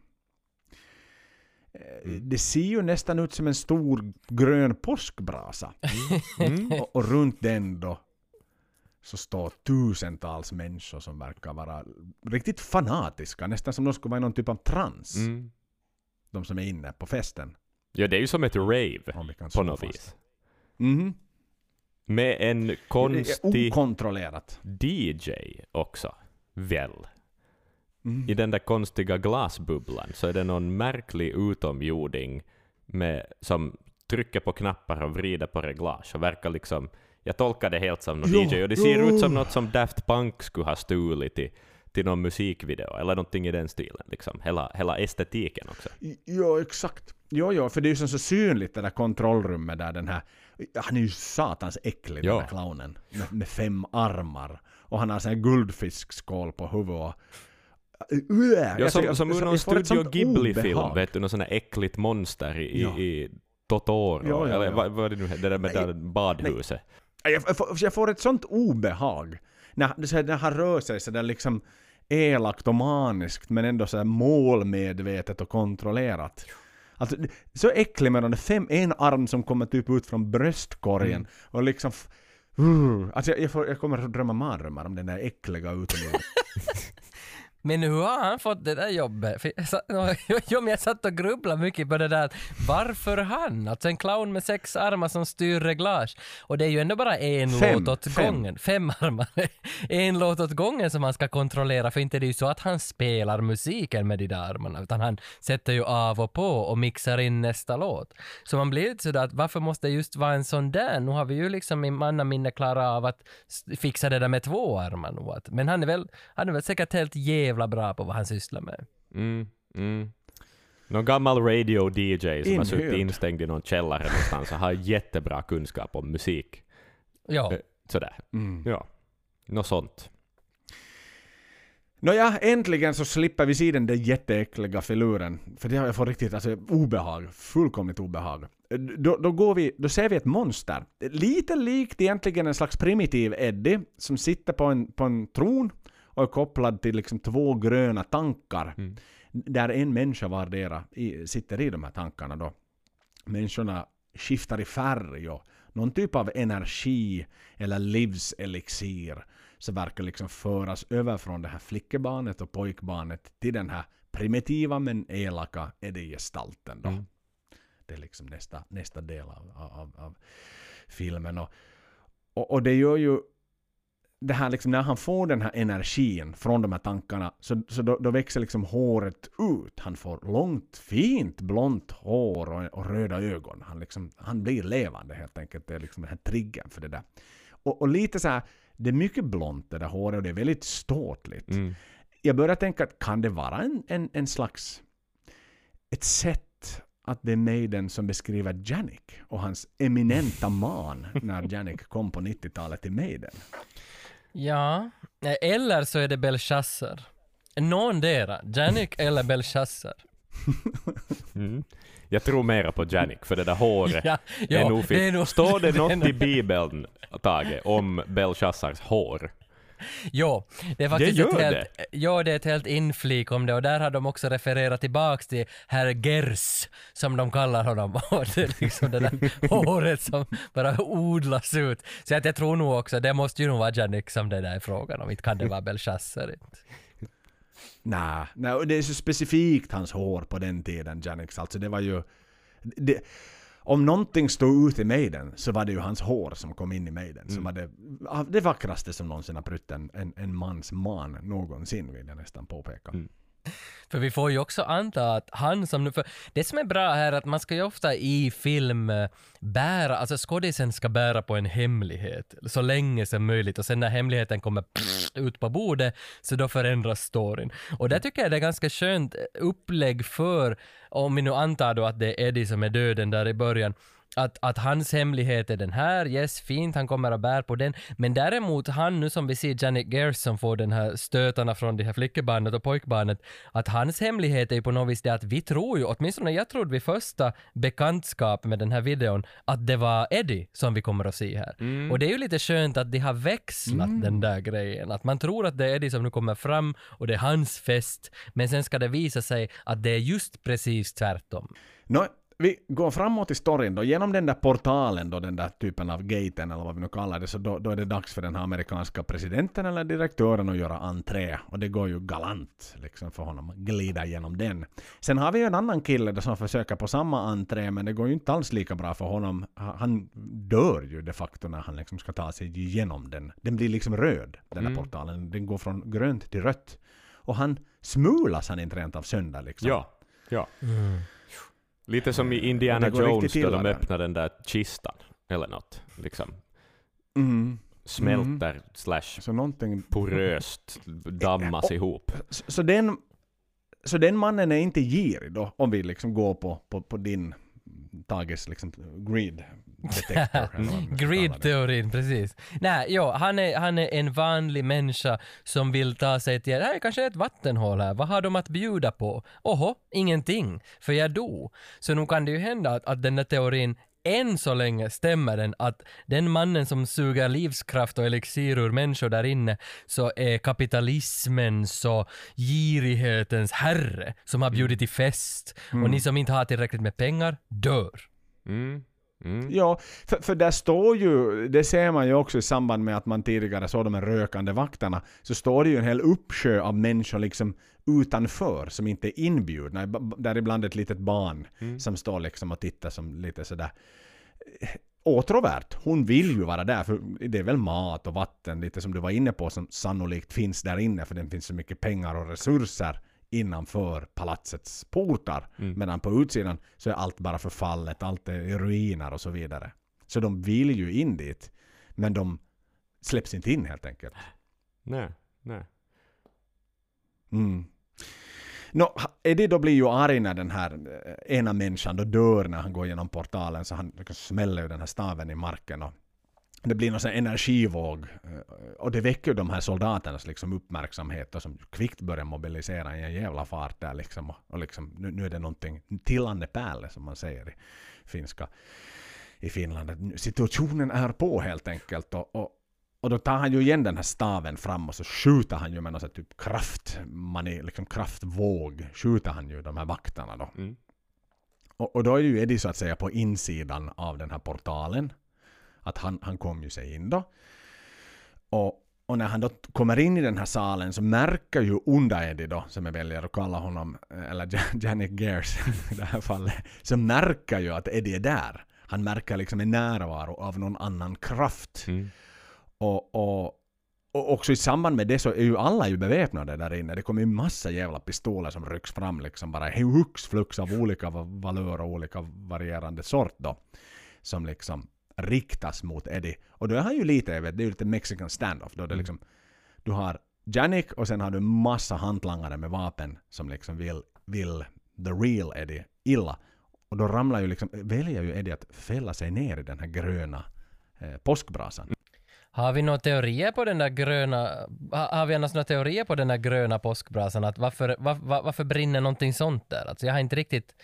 Eh, Det ser ju nästan ut som en stor grön påskbrasa. (laughs) Och, och runt den då så står tusentals människor som verkar vara riktigt fanatiska, nästan som de skulle vara i någon typ av trans. Mm. De som är inne på festen. Ja, det är ju som ett rave på något fast. vis. Mhm. Med en konstig okontrollerat. DJ också. Väl? Mm. I den där konstiga glasbubblan så är det någon märklig utomjording med, som trycker på knappar och vrider på reglage och verkar liksom... Jag tolkar det helt som någon Ja, DJ och det ser ja. ut som något som Daft Punk skulle ha stulit till, till någon musikvideo eller någonting i den stilen. Liksom. Hela, hela estetiken också. Ja, exakt. Jo, jo, för det är ju som så synligt det där kontrollrummet där den här... Han är ju satans äcklig den Ja. där clownen. Med, med fem armar. Och han har sån här guldfiskskål på huvudet. och- Uä, Ja, jag som, tycker- som ur jag någon Studio sånt Ghibli-film, vet du, någon sån här äckligt monster i, Ja. i, i Totoro, Ja, ja, eller ja. vad, vad är det nu heter, det där med Nej, där badhuset. Jag, jag, får, jag får ett sånt obehag. När, så när han rör sig sådär liksom elakt och maniskt men ändå så målmedvetet och kontrollerat. Alltså, så äcklig med de där fem, en arm som kommer typ ut från bröstkorgen Mm. och liksom... Uh, alltså jag, jag, får, jag kommer att drömma mardrömmar om den där äckliga utomjordingen. (laughs) Men hur har han fått det där jobbet? För jag, satt, (laughs) jo, men jag satt och grubblade mycket på det där. Varför han? Alltså en clown med sex armar som styr reglage. Och det är ju ändå bara en Fem, låt åt fem. gången. Fem armar. (laughs) en låt åt gången som han ska kontrollera. För inte det är ju så att han spelar musiken med de där armarna. Utan han sätter ju av och på och mixar in nästa låt. Så man blir lite sådär att varför måste det just vara en sån där? Nu har vi ju liksom i mannaminne klarat av att fixa det där med två armar Men han är väl, han är väl säkert helt jävla bra på vad han sysslar med. Mm, mm. Någon gammal radio-DJ som har suttit instängd i någon källare någonstans och har jättebra kunskap om musik. Ja. Eh, Sådär. Mm. Ja. Något sånt. Nåja, äntligen så slipper vi se den där jätteäckliga filuren. För det har jag fått riktigt alltså, obehag. Fullkomligt obehag. Då, då, går vi, då ser vi ett monster. Lite likt egentligen en slags primitiv Eddie som sitter på en, på en tron och är kopplad till liksom två gröna tankar. Mm. Där en människa vardera i, sitter i de här tankarna då. Människorna skiftar i färg och någon typ av energi eller livselixir som verkar liksom föras över från det här flickebarnet och pojkbarnet till den här primitiva men elaka Eddie-gestalten då. Mm. Det är liksom nästa, nästa del av, av, av filmen. Och, och, och det gör ju det här liksom, när han får den här energin från de här tankarna så, så då, då växer liksom håret ut. Han får långt, fint blont hår och, och röda ögon. Han, liksom, han blir levande helt enkelt. Det är liksom den här triggern för det där. Och, och lite så här, det är mycket blont det där håret och det är väldigt ståtligt. Mm. Jag börjar tänka att kan det vara en, en, en slags ett sätt att det är Maiden som beskriver Janik och hans eminenta man när Janik kom på 90-talet till Maiden. Ja, eh, eller så är det Belshazzar. Någondera, Janik eller Belshazzar. (laughs) Mm. Jag tror mera på Janik, för det där håret (laughs) Ja, är ja, nog fint. är nog- Står det (laughs) något i Bibeln, Tage, om Belshazzars hår? (laughs) Jo, det är faktiskt Det gör ett helt, Jo, det är ett helt inflik om det och där har de också refererat tillbaks till herr Gers, som de kallar honom. (laughs) Och det är liksom det där (laughs) håret som bara odlas ut. Så att jag tror nog också, det måste ju nog vara Janik som det där är frågan om, inte kan det vara Belshazzar. inte. Nej, nej, och det är så specifikt hans hår på den tiden, Janix. Alltså det var ju... Det, om någonting stod ut i Maiden så var det ju hans hår som kom in i Maiden. Som var det, det vackraste som någonsin har prytt en, en, en mans man någonsin, vill jag nästan påpeka. För vi får ju också anta att han som nu... För det som är bra här är att man ska ju ofta i film eh, bära, alltså skådisen ska bära på en hemlighet så länge som möjligt och sen när hemligheten kommer ut på bordet så då förändras storyn. Och där tycker jag det är ganska skönt upplägg för, om vi nu antar då att det är Eddie som är döden där i början, att, att hans hemlighet är den här, yes, fint, han kommer att bära på den. Men däremot han nu som vi ser Janet Gers som får den här stötarna från det här flickebarnet och pojkbarnet, att hans hemlighet är ju på något vis det att vi tror ju, åtminstone jag trodde vid första bekantskap med den här videon, att det var Eddie som vi kommer att se här. Och det är ju lite skönt att de har växlat den där grejen, att man tror att det är Eddie som nu kommer fram och det är hans fest, men sen ska det visa sig att det är just precis tvärtom. Nå, vi går framåt i storyn då. Genom den där portalen då, den där typen av gaten eller vad vi nu kallar det, så då, då är det dags för den här amerikanska presidenten eller direktören att göra entré. Och det går ju galant liksom för honom att glida genom den. Sen har vi ju en annan kille då som försöker på samma entré, men det går ju inte alls lika bra för honom. Ha- Han dör ju de facto när han liksom ska ta sig igenom den. Den blir liksom röd, den här portalen. Den går från grönt till rött. Och han smulas han inte rent av sönder liksom. Ja. ja. Lite som i Indiana går riktigt Jones då de öppnar den där kistan, eller något. Liksom. Mm. Smälter slash Så någonting... poröst dammas ihop. Så, så, den, så den mannen är inte girig då, om vi liksom går på, på, på din Tages liksom greed detector. eller vad man ska kalla (laughs) det. Greed-teorin, precis. Nej, jo, han är, han är en vanlig människa som vill ta sig till, här är kanske ett vattenhål här, vad har de att bjuda på? Oho, ingenting, för jag dog. Så nu kan det ju hända att, att den där teorin än så länge stämmer den att den mannen som suger livskraft och elixir ur människor där inne så är kapitalismens och girighetens herre som har bjudit till fest och ni som inte har tillräckligt med pengar dör. Mm. Mm. Ja, för, för där står ju, det ser man ju också i samband med att man tidigare såg de här rökande vakterna, så står det ju en hel uppsjö av människor liksom utanför som inte är inbjudna. Däribland ett litet barn som står liksom och tittar som lite sådär åtråvärt. Hon vill ju vara där, för det är väl mat och vatten, lite som du var inne på, som sannolikt finns där inne, för det finns så mycket pengar och resurser innanför palatsets portar. Medan på utsidan så är allt bara förfallet, allt är ruiner och så vidare. Så de vill ju in dit, men de släpps inte in helt enkelt. Nej, nej. Mm. Ha- Eddie då blir ju arg när den här eh, ena människan då dör när han går genom portalen, så han liksom smäller ju den här staven i marken och det blir någon sån energivåg och det väcker ju de här soldaternas liksom uppmärksamhet och som kvickt börjar mobilisera i en jävla fart där liksom och, och liksom nu, nu är det någonting tillande päälle som man säger i finska i Finland. Situationen är på helt enkelt och, och och då tar han ju igen den här staven fram och så skjuter han ju med någon typ kraft, mani, liksom kraftvåg, skjuter han ju de här vakterna då. Mm. Och, och då är ju Eddie så att säga på insidan av den här portalen. Att han, han kom ju sig in då. Och, och när han då kommer in i den här salen så märker ju Unda-Eddie då, som jag väljer att kalla honom, eller Jan- Janet Gears (laughs) i det här fallet, så märker ju att Eddie är där. Han märker liksom en närvaro av någon annan kraft. Mm. Och, och, och också i samband med det så är ju alla ju beväpnade där inne. Det kommer ju massa jävla pistoler som rycks fram liksom bara hux flux av olika va- valör och olika varierande sort då. Som liksom riktas mot Eddie. Och då är han ju lite, jag vet, det är ju lite mexican standoff då det liksom du har Janik och sen har du massa hantlangare med vapen som liksom vill, vill the real Eddie illa. Och då ramlar ju liksom, väljer ju Eddie att fälla sig ner i den här gröna eh, påskbrasan. Har vi några teorier på den där gröna... ha- Har vi annars några teorier på den där gröna påskbrasan? Att varför, var, var, varför brinner någonting sånt där? Alltså jag har inte riktigt...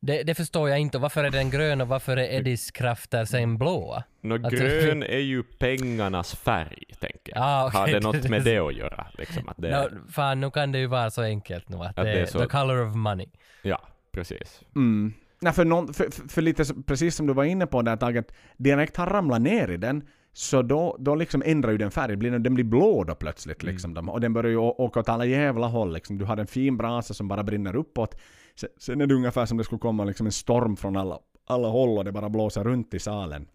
Det, det förstår jag inte. Och Varför är den grön och varför är Eddies krafter sen blåa? Nå, Att- grön är ju pengarnas färg, tänker jag. Ah, okej. Har det något med (laughs) det att göra? Liksom, att det är, No, fan, nu kan det ju vara så enkelt nu att, Att det, är så- the color of money. Ja, precis. Mm. Nej, för, någon, för, för, för lite precis som du var inne på där taget, direkt han ramlar ner i den, så då, då liksom ändrar ju den färg, blir, den blir blå då plötsligt liksom. De, och den börjar ju åka åt alla jävla håll liksom. Du har en fin brasa som bara brinner uppåt. Sen, sen är det ungefär som det skulle komma liksom en storm från alla, alla håll och det bara blåser runt i salen.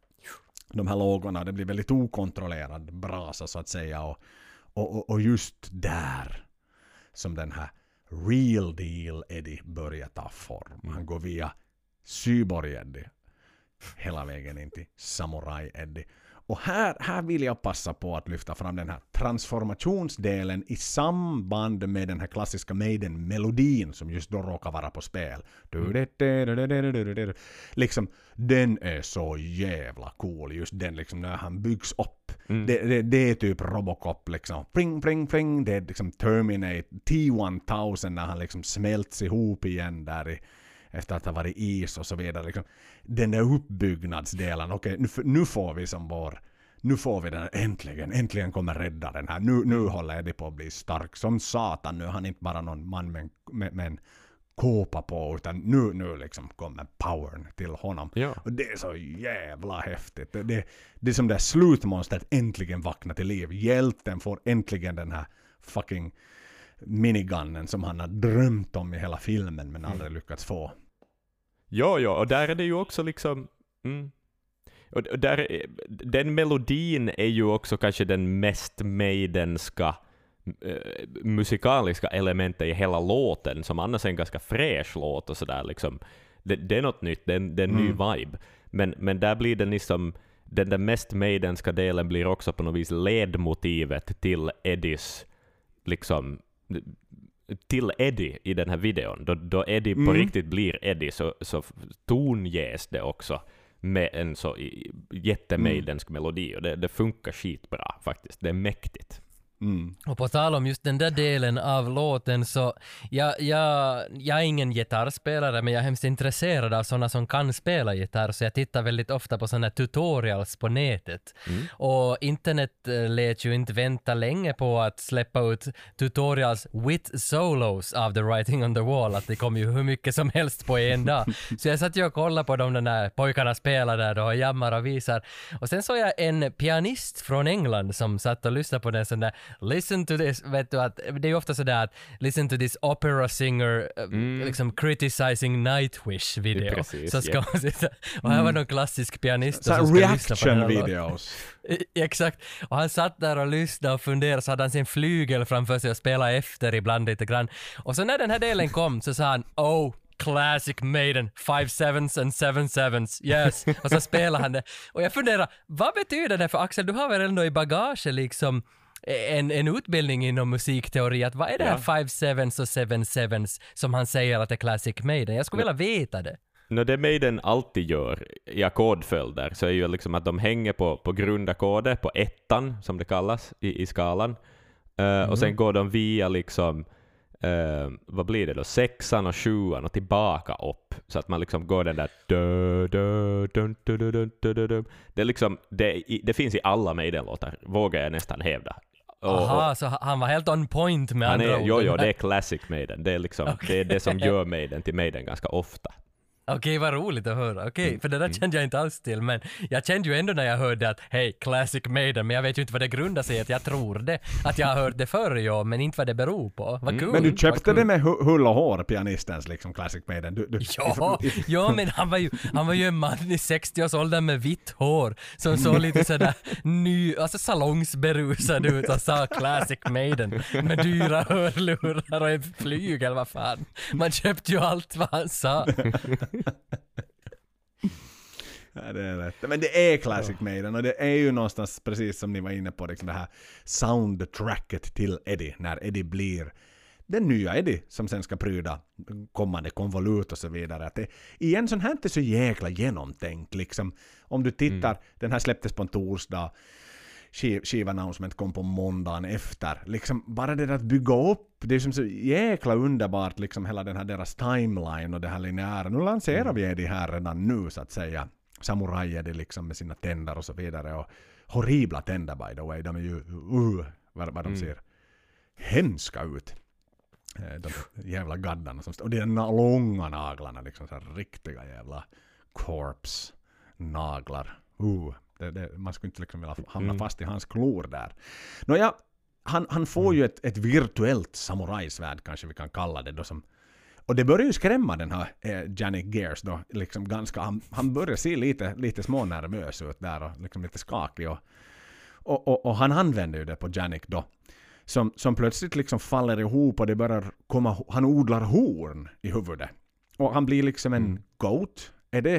De här lågorna, det blir väldigt okontrollerad brasa så att säga. Och, och, och, och just där som den här real deal Eddie börjar ta form. Han går via Cyborg Eddie hela vägen in till Samurai Eddie. Och här, här vill jag passa på att lyfta fram den här transformationsdelen i samband med den här klassiska Maiden-melodin som just då råkar vara på spel. Liksom, den är så jävla cool, just den liksom när han byggs upp. Det, det, det är typ Robocop liksom. Pring, pring, pring. Det är liksom Terminate T-1000 när han liksom smälts ihop igen där i, efter att ha varit is och så vidare. Liksom, den där uppbyggnadsdelen, okej nu, f- nu får vi som vår nu får vi den äntligen, äntligen kommer räddaren här. Nu, nu håller Eddie på att bli stark som satan. Nu är han inte bara någon man med, med, med en kåpa på, utan nu, nu liksom kommer powern till honom. Ja. Och det är så jävla häftigt. Det, det, det är som det här slutmonstret äntligen vaknar till liv. Hjälten får äntligen den här fucking minigunnen som han har drömt om i hela filmen men aldrig lyckats få. Ja, ja, och där är det ju också liksom... Mm. Och där, är- den melodin är ju också kanske den mest maidenska eh, musikaliska elementet i hela låten, som annars är en ganska fräsch låt och sådär liksom. Det, det är något nytt, det det är en ny vibe. Men, men där blir den liksom... Den där mest maidenska delen blir också på något vis ledmotivet till Eddies liksom till Eddie i den här videon. Då, då Eddie på Mm. riktigt blir Eddie så, så tonges det också med en så i- jättemaidensk melodi och det, det funkar skitbra faktiskt. Det är mäktigt. Mm. Och på tal om just den där delen av låten så, jag, jag, jag är ingen gitarrspelare men jag är hemskt intresserad av sådana som kan spela gitarr så jag tittar väldigt ofta på sådana tutorials på nätet. Och internet eh, lät ju inte vänta länge på att släppa ut tutorials with solos av The Writing on the Wall, att det kom ju hur mycket som helst på en dag. (laughs) Så jag satt ju och kollade på dem, de där pojkarna spelar där då och jammar och visar. Och sen såg jag en pianist från England som satt och lyssnade på den sån där Listen to this, vet du att det är ju ofta sådär att Listen to this opera singer eh, liksom criticizing Nightwish video. Precis, så ska ja. man sitta, och här var någon klassisk pianist Så här som ska lyssna på den här reaction videos. (laughs) Exakt. Och han satt där och lyssnade och funderade, så hade han sin flygel framför sig och spelade efter ibland lite grann. Och så när den här delen kom så sa han Oh, classic Maiden, five sevens and seven sevens, yes. Och så spelade han det. Och jag funderar, vad betyder det? För Axel, du har väl ändå i bagage liksom en, en utbildning inom musikteori, att vad är det här five sevens och seven sevens som han säger att är classic Maiden? Jag skulle vilja veta det. No, det Maiden alltid gör i ackordföljder så är ju liksom att de hänger på, på grundackordet, på ettan som det kallas i, i skalan. Eh, Och sen går de via liksom, eh, vad blir det då, sexan och sjuan och tillbaka upp. Så att man liksom går den där liksom, det finns i alla Maiden-låtar, vågar jag nästan hävda. Och- och- Aha, så han var helt on point med han andra är, ord. jo, jo, det är classic Maiden. Det är, liksom, det, är det som (laughs) gör Maiden till Maiden ganska ofta. Okej, vad roligt att höra. Okej, för det där kände jag inte alls till, men jag kände ju ändå när jag hörde att hej, Classic Maiden, men jag vet ju inte vad det grundar sig i, att jag tror det. Att jag har hört det förr, ja, men inte vad det beror på. Vad kul. Men du köpte kul. det med hu- hull och hår, pianistens liksom Classic Maiden. Du, du, Ja, (laughs) ja, men han var, ju, han var ju en man i 60-årsåldern med vitt hår som såg lite sådär ny, alltså salongsberusad ut och sa Classic Maiden med dyra hörlurar och en flygel, vad fan. Man köpte ju allt vad han sa. (laughs) (laughs) Ja, det är rätt. Men det är Classic Maiden och det är ju någonstans precis som ni var inne på, liksom det här soundtracket till Eddie, när Eddie blir den nya Eddie som sen ska pryda kommande konvolut och så vidare. Att det, igen, sånt här är inte så jäkla genomtänkt liksom. Om du tittar, den här släpptes på en torsdag, skiv- skivannouncement kom på måndagen efter. Liksom bara det där att bygga upp, det är som så jäkla underbart liksom hela den här deras timeline och det här linjära. Nu lanserar vi Eddie här redan nu så att säga. Samurai Eddie liksom med sina tänder och så vidare. Och horribla tänder by the way. De är ju, uh, vad, vad de ser hemska ut. Eh, De jävla gaddarna som står. Och de långa naglarna liksom så riktiga jävla corpse naglar. Uh, det, det, man skulle inte liksom vilja hamna fast i hans klor där. Nåja, han, han får ju ett, ett virtuellt samurajsvärd kanske vi kan kalla det då som och det börjar ju skrämma den här eh, Janik Gears då, liksom ganska, han, han börjar se lite, lite smånervös ut där och liksom lite skakig och, och, och, och han använder ju det på Janik då. Som, som plötsligt liksom faller ihop och det börjar komma, han odlar horn i huvudet. Och han blir liksom en goat, är det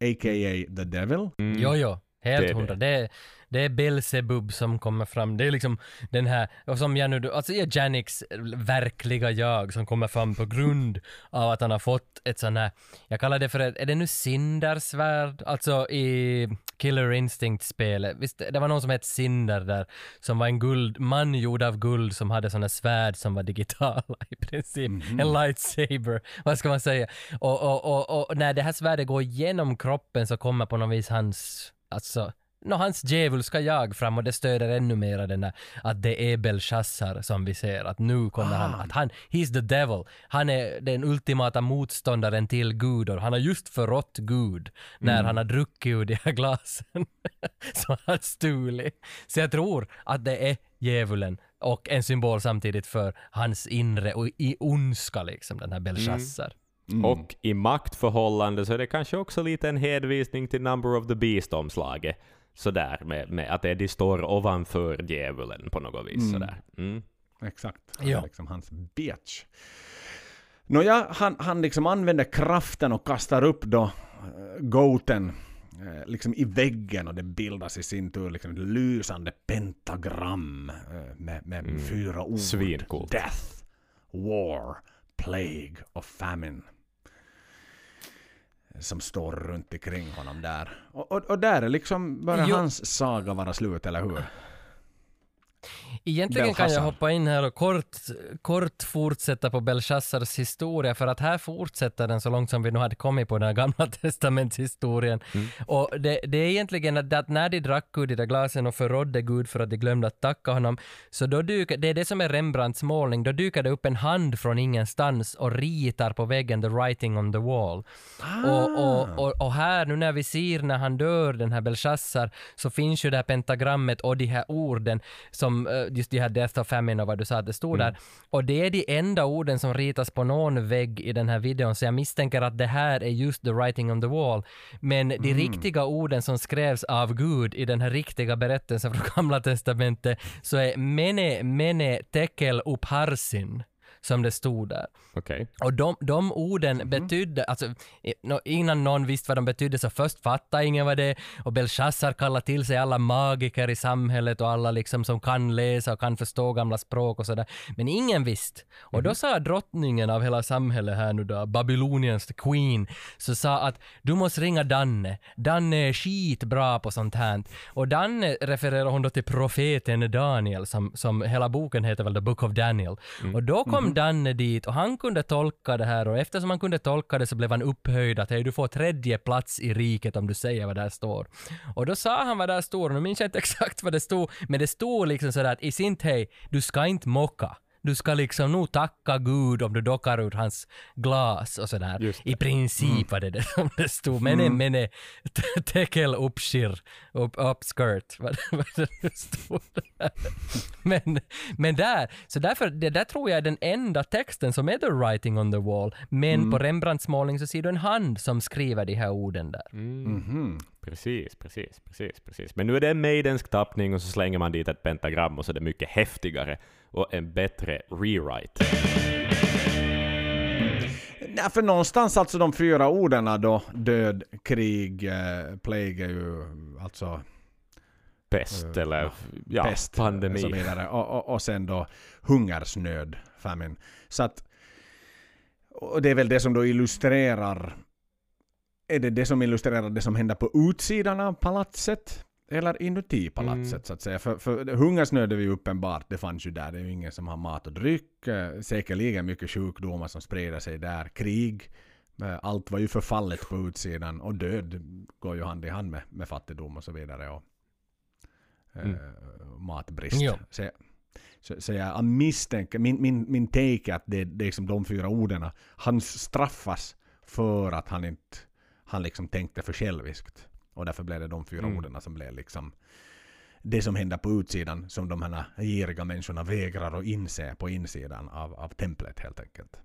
a.k.a. the devil? Jo, jo. Helt det. hundra. Det det är Belzebub som kommer fram. Det är liksom den här, och som jag nu, alltså är Janiks verkliga jag som kommer fram på grund av att han har fått ett sån här, jag kallar det för ett, är det nu Cindersvärd? Alltså i Killer Instinct-spelet. Visst, det var någon som hette Cinder där, som var en guld, man gjord av guld som hade såna svärd som var digitala (laughs) i princip. En lightsaber, vad ska man säga? Och, och, och, och när det här svärdet går genom kroppen så kommer på något vis hans, alltså, Nå, hans djävulska jag fram och det stöder ännu mer den där att det är Belshazzar som vi ser, att nu kommer han, att han, he's the devil. Han är den ultimata motståndaren till Gud och han har just förrått Gud när han har druckit ur de här glasen (laughs) som han stulit. Så jag tror att det är djävulen och en symbol samtidigt för hans inre och i ondska liksom, den här Belshazzar. Och i maktförhållande så är det kanske också lite en hänvisning till Number of the Beast-omslaget. Sådär, med, med att Eddie står ovanför djävulen på något vis. Sådär. Mm. Exakt. Han Ja. är liksom hans bitch. Nåja, han, han liksom använder kraften och kastar upp då äh, goten eh, liksom i väggen och det bildas i sin tur liksom ett lysande pentagram eh, med, med fyra ord. Svincoolt. Death, War, Plague och Famine. Som står runt omkring honom där. Och, och, och där är liksom börjar Jo. hans saga vara slut, eller hur? Egentligen kan jag hoppa in här och kort, kort fortsätta på Belshazzars historia för att här fortsätter den så långt som vi nu hade kommit på den här gamla (laughs) testamentshistorien. Och det, det är egentligen att, att när de drack ur de där glasen och förrådde Gud för att de glömde att tacka honom, så då dyker, det är det som är Rembrandts målning, då dyker det upp en hand från ingenstans och ritar på väggen the writing on the wall. Och, och, och, och här nu när vi ser när han dör, den här Belshazzar, så finns ju det här pentagrammet och de här orden som, eh, just de här Death of Famine och vad du sa att det stod där. Och det är de enda orden som ritas på någon vägg i den här videon, så jag misstänker att det här är just the writing on the wall. Men de riktiga orden som skrevs av Gud i den här riktiga berättelsen (laughs) från Gamla Testamentet, så är Mene, Mene, Tekel, Upharsin, som det stod där. Okej. Och de, de orden betydde, alltså innan någon visste vad de betydde så först fattade ingen vad det är och Belshazzar kallade till sig alla magiker i samhället och alla liksom som kan läsa och kan förstå gamla språk och sådär. Men ingen visste. Och då sa drottningen av hela samhället här nu då, Babyloniens queen, så sa att du måste ringa Danne. Danne är skitbra på sånt här. Och Danne refererar hon då till profeten Daniel som, som hela boken heter väl The Book of Daniel. Och då kom Danne dit och han kunde tolka det här och eftersom han kunde tolka det så blev han upphöjd att hej du får tredje plats i riket om du säger vad där står. Och då sa han vad där står och nu minns jag inte (laughs) exakt vad det stod men det stod liksom sådär att i sin hej, du ska inte mocka du ska liksom nog tacka Gud om du dockar ur hans glas och sådär. I princip var det det som det stod. Mene, mene, t- (laughs) tekel uppskir, upp, uppskirt. Vad vad det nu stod. (laughs) Men, men där, så därför, det där tror jag är den enda texten som är the writing on the wall. Men på Rembrandts målning så ser du en hand som skriver de här orden där. Mhm. Precis, precis, precis, precis. Men nu är det en maidensk tappning och så slänger man dit ett pentagram och så är det mycket häftigare och en bättre rewrite. Nej, för någonstans alltså de fyra orden då, död, krig, eh, plague är ju alltså Pest Eh, eller ja, pest pandemi. och så vidare. Och, och, och sen då hungersnöd, famine. Så att, och det är väl det som då illustrerar, är det det som illustrerar det som händer på utsidan av palatset? Eller inuti palatset Mm. så att säga. För, för hungersnöd är ju uppenbart, det fanns ju där. Det är ju ingen som har mat och dryck. Eh, Säkerligen mycket sjukdomar som sprider sig där. Krig. Eh, Allt var ju förfallet på utsidan. Och död går ju hand i hand med, med fattigdom och så vidare. Och, eh, Mm. matbrist. Jo. Så, så, så jag misstänker, min, min, min take är att det, det är liksom de fyra orden. Han straffas för att han inte han liksom tänkte för själviskt. Och därför blev det de fyra Mm. orden som blev liksom det som händer på utsidan som de här giriga människorna vägrar att inse på insidan av, av templet helt enkelt.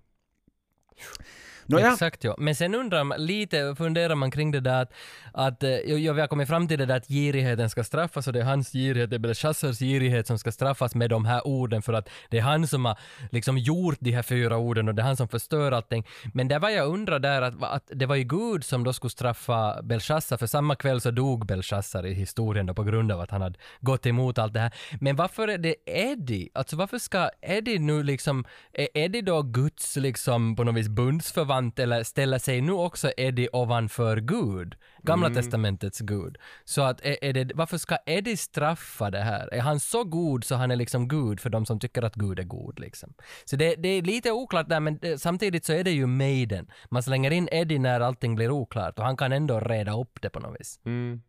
Nåja, Exakt ja. Men sen undrar man, lite funderar man kring det där att, att eh, jag, vi har kommit fram till det där att girigheten ska straffas och det är hans girighet, det är Belshazzars girighet som ska straffas med de här orden för att det är han som har liksom gjort de här fyra orden och det är han som förstör allting. Men det var jag undrar där att, att det var ju Gud som då skulle straffa Belshazzar för samma kväll så dog Belshazzar i historien då på grund av att han hade gått emot allt det här. Men varför är det Eddie? Alltså varför ska Eddie nu liksom, är Eddie då Guds liksom på något vis bundsförvant eller ställer sig nu också Eddie ovanför Gud? Gamla testamentets Gud. Så att är, är det, varför ska Eddie straffa det här? Är han så god så han är liksom Gud för de som tycker att Gud är god liksom? Så det, det är lite oklart där men det, samtidigt så är det ju Maiden. Man slänger in Eddie när allting blir oklart och han kan ändå reda upp det på något vis. Mm.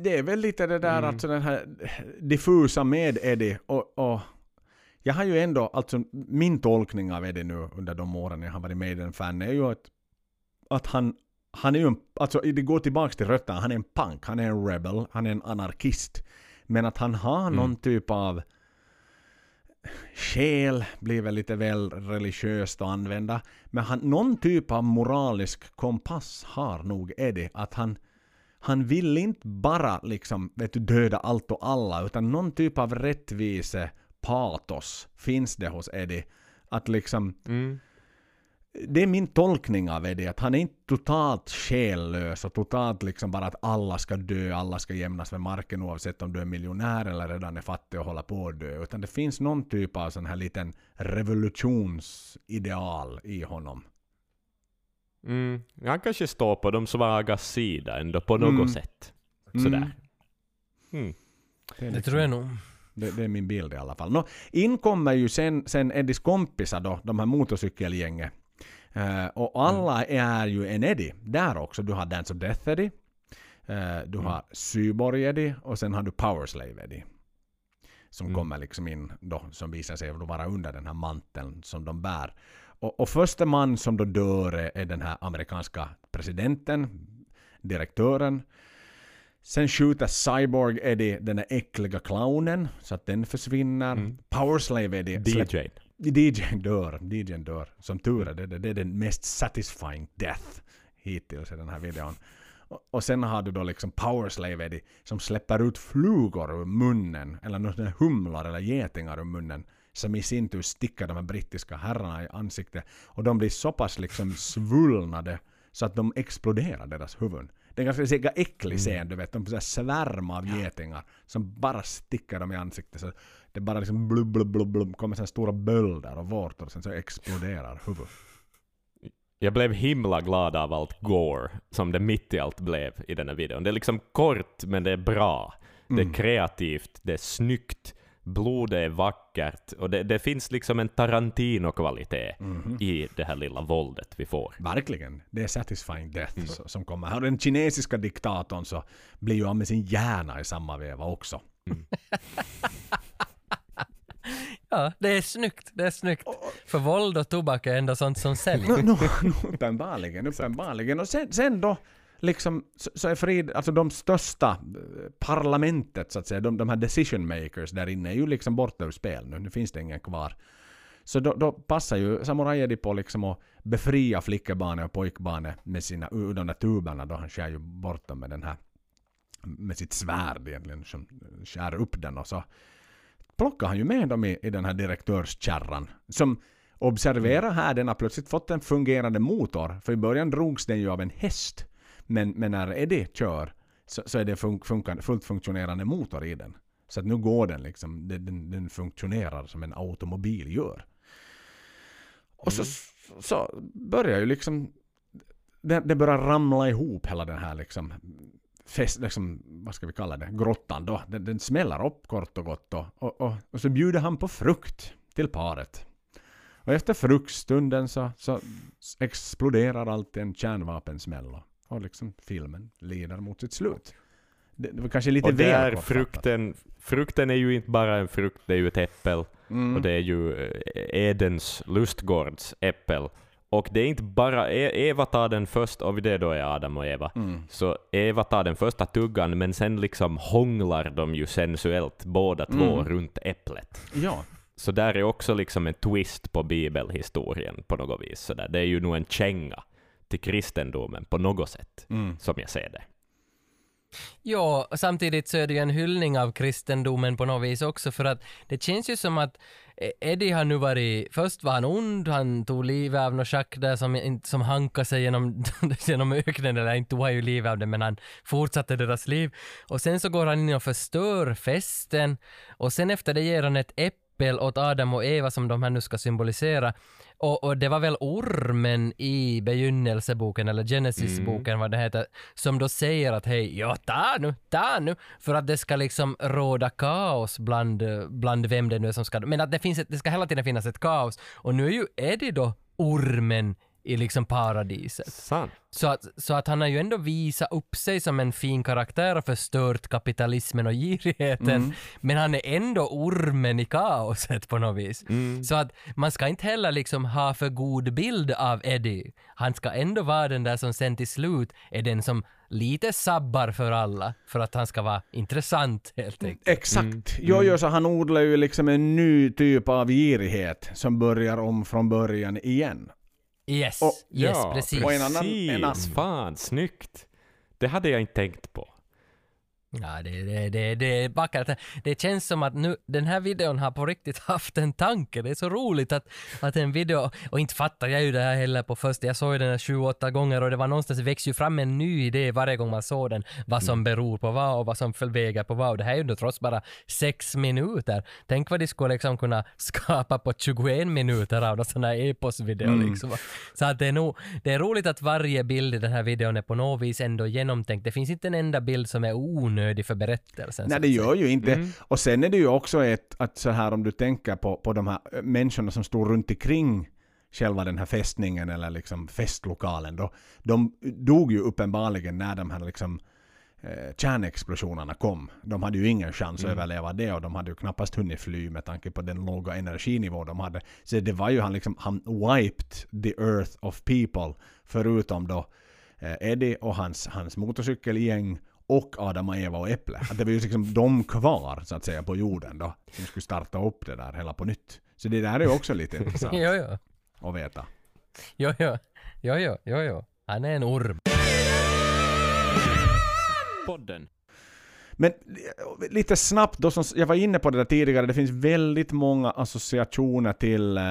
det är väl lite det där Mm. alltså den här diffusa med Eddie och, och jag har ju ändå, alltså min tolkning av Eddie nu under de åren jag har varit med i den fan är ju att, att han, han är ju en, alltså det går tillbaks till rötterna, han är en punk, han är en rebel, han är en anarkist. Men att han har någon typ av själ blir väl lite väl religiöst att använda. Men han, någon typ av moralisk kompass har nog Eddie. Att han, han vill inte bara liksom, vet du, döda allt och alla. Utan någon typ av rättvise patos finns det hos Eddie. Att liksom, Mm. det är min tolkning av Eddie, att han är inte totalt själlös och totalt liksom bara att alla ska dö, alla ska jämnas med marken oavsett om du är miljonär eller redan är fattig och håller på att dö. Utan det finns någon typ av sån här liten revolutionsideal i honom. Mm. Han kanske står på de svagas sida ändå på något Mm. sätt. Mm. Sådär. Mm. Det är, Det liksom- tror jag nog. Det, det är min bild i alla fall. Nå, in kommer ju sen, sen Eddies kompisar då, de här motorcykelgänget. Eh, och alla är ju en Eddie där också. Du har Dance of Death Eddie. Eh, du har Syborg Eddie och sen har du Powerslave Eddie. Som Mm. kommer liksom in då, som visar sig vara under den här manteln som de bär. Och, och första man som då dör är, är den här amerikanska presidenten, direktören. Sen skjuter Cyborg Eddie den där äckliga clownen så att den försvinner. Mm. Powerslave Eddie DJ. DJn dör. DJn dör. Som tur är. Det, det, det är den mest satisfying death hittills i den här videon. Och, sen har du då liksom Powerslave Eddie som släpper ut flugor ur munnen. Eller några humlor eller getingar ur munnen. Som i sin tur sticker de här brittiska herrarna i ansiktet. Och de blir så pass liksom svullnade så att de exploderar deras huvuden. Det är en ganska äcklig scen, du vet. De så svärm av getingar som bara sticker dem i ansiktet. Så det bara liksom blub, blub, blub, blub, kommer här stora bölder och vårtor och sen så exploderar huvudet. Jag blev himla glad av allt gore som det mitt i allt blev i den här videon. Det är liksom kort, men det är bra. Det Mm. är kreativt, det är snyggt, blodet är vackert och det, det finns liksom en Tarantino-kvalitet Mhm. i det här lilla våldet vi får. Verkligen. Det är satisfying death så- som kommer här. Och den kinesiska diktatorn så blir ju av med sin hjärna i samma veva också. (laughs) Ja, det är snyggt. Det är snyggt. För våld och tobak är ändå sånt som säljer. No, no, no, uppenbarligen, uppenbarligen. Och sen, sen då, liksom, så, så är Frid, alltså de största eh, parlamentet så att säga, de, de här decision makers där inne är ju liksom borta ur spel nu. Nu finns det ingen kvar. Så då, då passar ju samurajer på liksom att befria flickebarnet och pojkbarnet med sina, ur de där tuberna då han skär ju bort dem med den här med sitt svärd egentligen som skär upp den och så plockar han ju med dem i, i den här direktörskärran som observera här, den har plötsligt fått en fungerande motor. För i början drogs den ju av en häst. Men, men när Eddie kör så, så är det fun funkande, fullt funktionerande motor i den. Så att nu går den liksom, den, den, funktionerar som en automobil gör. Och så, så börjar ju liksom, det, det börjar ramla ihop hela den här liksom, fest, liksom, vad ska vi kalla det, grottan då. Den, den smäller upp kort och gott då. Och, och, och så bjuder han på frukt till paret. Och efter fruktstunden så, så exploderar alltid en kärnvapensmäll och liksom filmen lider mot sitt slut. Det, det var kanske lite Och väl där frukten, frukten är ju inte bara en frukt, det är ju ett äppel. Mm. Och det är ju eh, Edens lustgårds äppel. Och det är inte bara, E- Eva tar den först, och det då är Adam och Eva. Mm. Så Eva tar den första tuggan, men sen liksom hånglar de ju sensuellt båda två Mm. runt äpplet. Ja, Så där är också liksom en twist på bibelhistorien på något vis. Så där. Det är ju nog en känga till kristendomen på något sätt, mm. som jag ser det. Ja, samtidigt så är det ju en hyllning av kristendomen på något vis också för att det känns ju som att eh, Eddie har nu varit, först var han ond, han tog livet av någon schack där som, som hankade sig genom, (laughs) genom öknen, eller inte tog han ju livet av det men han fortsatte deras liv. Och sen så går han in och förstör festen och sen efter det ger han ett äppel åt Adam och Eva som de här nu ska symbolisera. Och, och det var väl ormen i begynnelseboken, eller Genesis-boken vad det heter, som då säger att hej, ja ta nu, ta nu, för att det ska liksom råda kaos bland, bland vem det nu är som ska, men att det, finns ett, det ska hela tiden finnas ett kaos. Och nu är ju Eddie då ormen i liksom paradiset. Sant. Så att, så att han har ju ändå visat upp sig som en fin karaktär och förstört kapitalismen och girigheten. Men han är ändå ormen i kaoset på något vis. Så att man ska inte heller liksom ha för god bild av Eddie. Han ska ändå vara den där som sen till slut är den som lite sabbar för alla. För att han ska vara intressant helt enkelt. Exakt. Jojo så han odlar ju liksom en ny typ av girighet som börjar om från början igen. Yes, Och- yes ja, precis. Och en annan- en annan- Fan, snyggt. Det hade jag inte tänkt på. Ja, det, det, det, det vackert. Det känns som att nu, den här videon har på riktigt (laughs) haft en tanke. Det är så roligt att, att en video, och inte fattar jag ju det här heller på första, jag såg ju den här sju, åtta gånger och det var någonstans, det växer ju fram en ny idé varje gång man såg den, vad som beror på vad och vad som väger på vad. Och det här är ju ändå trots bara sex minuter. Tänk vad de skulle liksom kunna (laughs) skapa på 21 minuter av en sån här eposvideo liksom. Så att det är nog, det är roligt att varje bild i den här videon är på något vis ändå genomtänkt. Det finns inte en enda bild som är onödig för berättelsen. Nej, det gör ju inte. Och sen är det ju också ett, att så här om du tänker på, på de här äh, människorna som stod runt omkring själva den här fästningen eller liksom festlokalen då. De dog ju uppenbarligen när de här liksom eh, kärnexplosionerna kom. De hade ju ingen chans att överleva det och de hade ju knappast hunnit fly med tanke på den låga energinivå de hade. Så det var ju han liksom, han wiped the earth of people förutom då eh, Eddie och hans, hans motorcykelgäng och Adam och Eva och Äpple. Att det var ju liksom de kvar så att säga på jorden då som skulle starta upp det där hela på nytt. Så det där är ju också lite (laughs) intressant Jo, jo. att veta. Jo, jo. Jo, jo, jo, jo. Han är en orm. Podden. Men eh, lite snabbt då, som jag var inne på det där tidigare, det finns väldigt många associationer till, eh,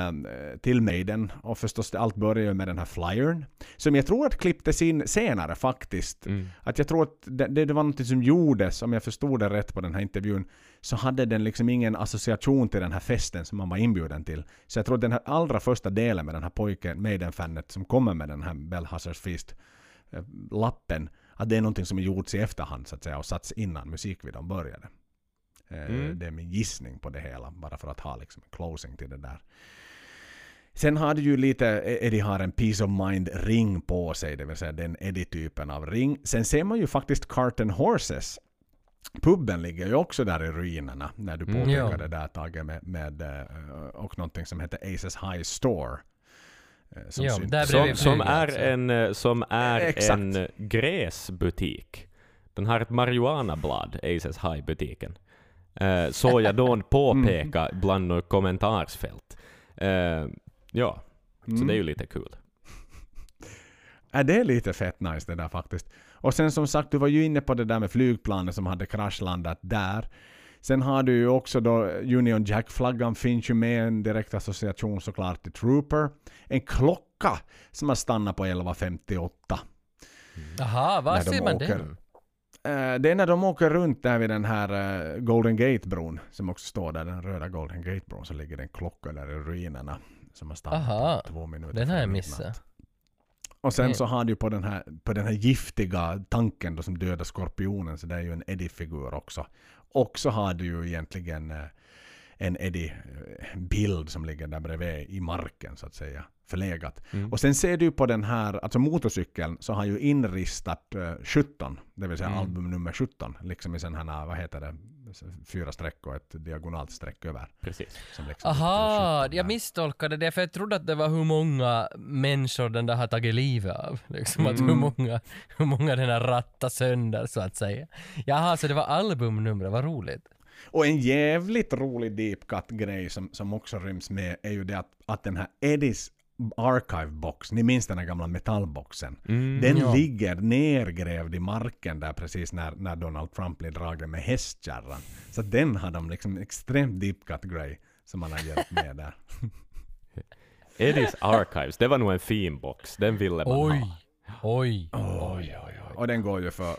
till Maiden. Och förstås, allt börjar ju med den här flyern. Som jag tror att klipptes in senare faktiskt. Mm. Att jag tror att det, det, var något som gjordes, om jag förstod det rätt på den här intervjun, så hade den liksom ingen association till den här festen som man var inbjuden till. Så jag tror att den här allra första delen med den här pojken, Maiden-fanet, som kommer med den här Bell Huzzers Feast eh, lappen, att det är någonting som är gjorts i efterhand så att säga och satts innan musikvideon började. Eh, Mm. Det är min gissning på det hela, bara för att ha liksom en closing till det där. Sen har du ju lite, Eddie har en Peace of Mind ring på sig, det vill säga den Eddie-typen av ring. Sen ser man ju faktiskt Carton Horses puben ligger ju också där i ruinerna. När du Mm. påpekade Ja. det där Tage med, med eh, och någonting som heter Aces High Store. Eh, Som där Som, bredvid som, är så. en, eh, som är Exakt. en eh, gräsbutik. Den har ett marijuanablad, Aces High-butiken. Eh, så jag då (laughs) påpeka bland något kommentarsfält. Eh, ja, så Mm. det är ju lite kul. Ja, det är lite fett nice det där faktiskt. Och sen som sagt, du var ju inne på det där med flygplanet som hade kraschlandat där. Sen har du ju också då Union Jack-flaggan finns ju med, en direkt association såklart till Trooper. En klocka som har stannat på 11.58. Jaha, var När de ser man åker. den? Eh, det är när de åker runt där vid den här eh, Golden Gate-bron som också står där, den röda Golden Gate-bron, så ligger det en klocka där i ruinerna som har stannat Aha, på två minuter Den har jag missat. Och sen Mm. så har du på den här, på den här giftiga tanken då som dödar skorpionen, så det är ju en Eddie-figur också. Och så har du ju egentligen eh, en Eddie-bild som ligger där bredvid i marken så att säga. Förlegat. Mm. Och sen ser du på den här, alltså motorcykeln, så har ju inristat eh, 17, det vill säga Mm. album nummer 17, liksom i sån här, vad heter det, fyra streck och ett diagonalt streck över. Precis. Som liksom Aha, 17 jag misstolkade det för jag trodde att det var hur många människor den där har tagit livet av. (laughs) Liksom att hur Mm. många, hur många den har rattat sönder så att säga. Jaha, så det var albumnumret, vad roligt. Och en jävligt rolig deep cut-grej som, som också ryms med är ju det att, att den här Eddies archive box, ni minns den här gamla metallboxen? Mm. Den ja. ligger nergrävd i marken där precis när, när Donald Trump blir dragen med hästkärran. Så den har de liksom extremt deep cut-grej som man har hjälpt med där. (laughs) Eddies Archives, det var nog en fin box. Den ville man Oj, ha. oj. Oj, oj, oj. Och den går ju för...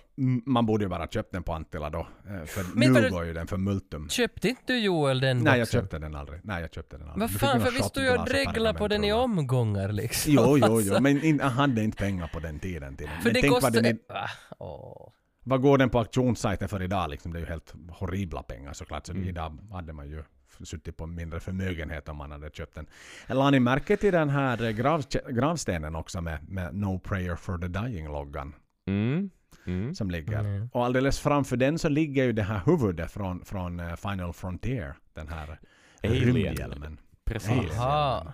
Man borde ju bara köpt den på Antilla då. eh, För Men nu vad- går ju den för multum. Köpte inte du Joel den Nej, jag boxen? köpte den aldrig. Nej, jag köpte den aldrig. Vad fan, för vi stod ju och dreglade på den i omgångar liksom. Jo, jo, jo, Alltså, men in, jag hade inte pengar på den tiden till den. För Men det tänk kostar... vad, den är, Ah, åh. vad går den på auktionssajten för idag liksom? Det är ju helt horribla pengar såklart. Så Mm. idag hade man ju suttit på mindre förmögenhet om man hade köpt den. La ni märke till den här eh, grav, gravstenen också med, med No Prayer for the Dying-loggan Mm. Mm. som ligger. Mm. Och alldeles framför den så ligger ju det här huvudet från, från eh, Final Frontier. Den här rymdhjälmen. Precis. Alien. Aha.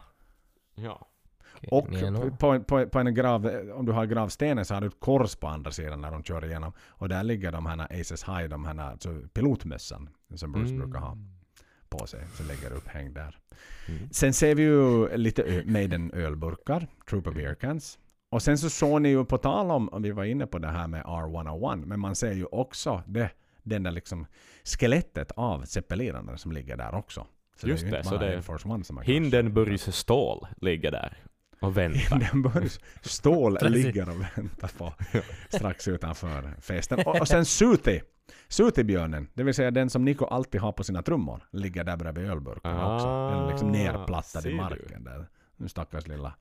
Ja. Och på, på, på en grav, om du har gravstenen så har du ett kors på andra sidan när de kör igenom. Och där ligger de här Aces High, de här alltså pilotmössan som Bruce Mm. brukar ha på sig. Så ligger upphängd där. Mm. Sen ser vi ju lite ö- Maiden ölburkar, Trooper Beer Cans. Och sen så såg ni ju på tal om, om vi var inne på det här med R101, men man ser ju också det, den där liksom skelettet av zeppelinarna som ligger där också. Så Just det är ju det, inte bara det Air Force One som har Hindenburgs stål ligger där och väntar. Hindenburgs stål (laughs) ligger och väntar på (laughs) strax utanför festen. Och, och sen Suti. Suti-björnen, det vill säga den som Niko alltid har på sina trummor, ligger där bredvid ölburkarna också. Den är liksom Ah, nerplattad ser i marken där. Nu stackars lilla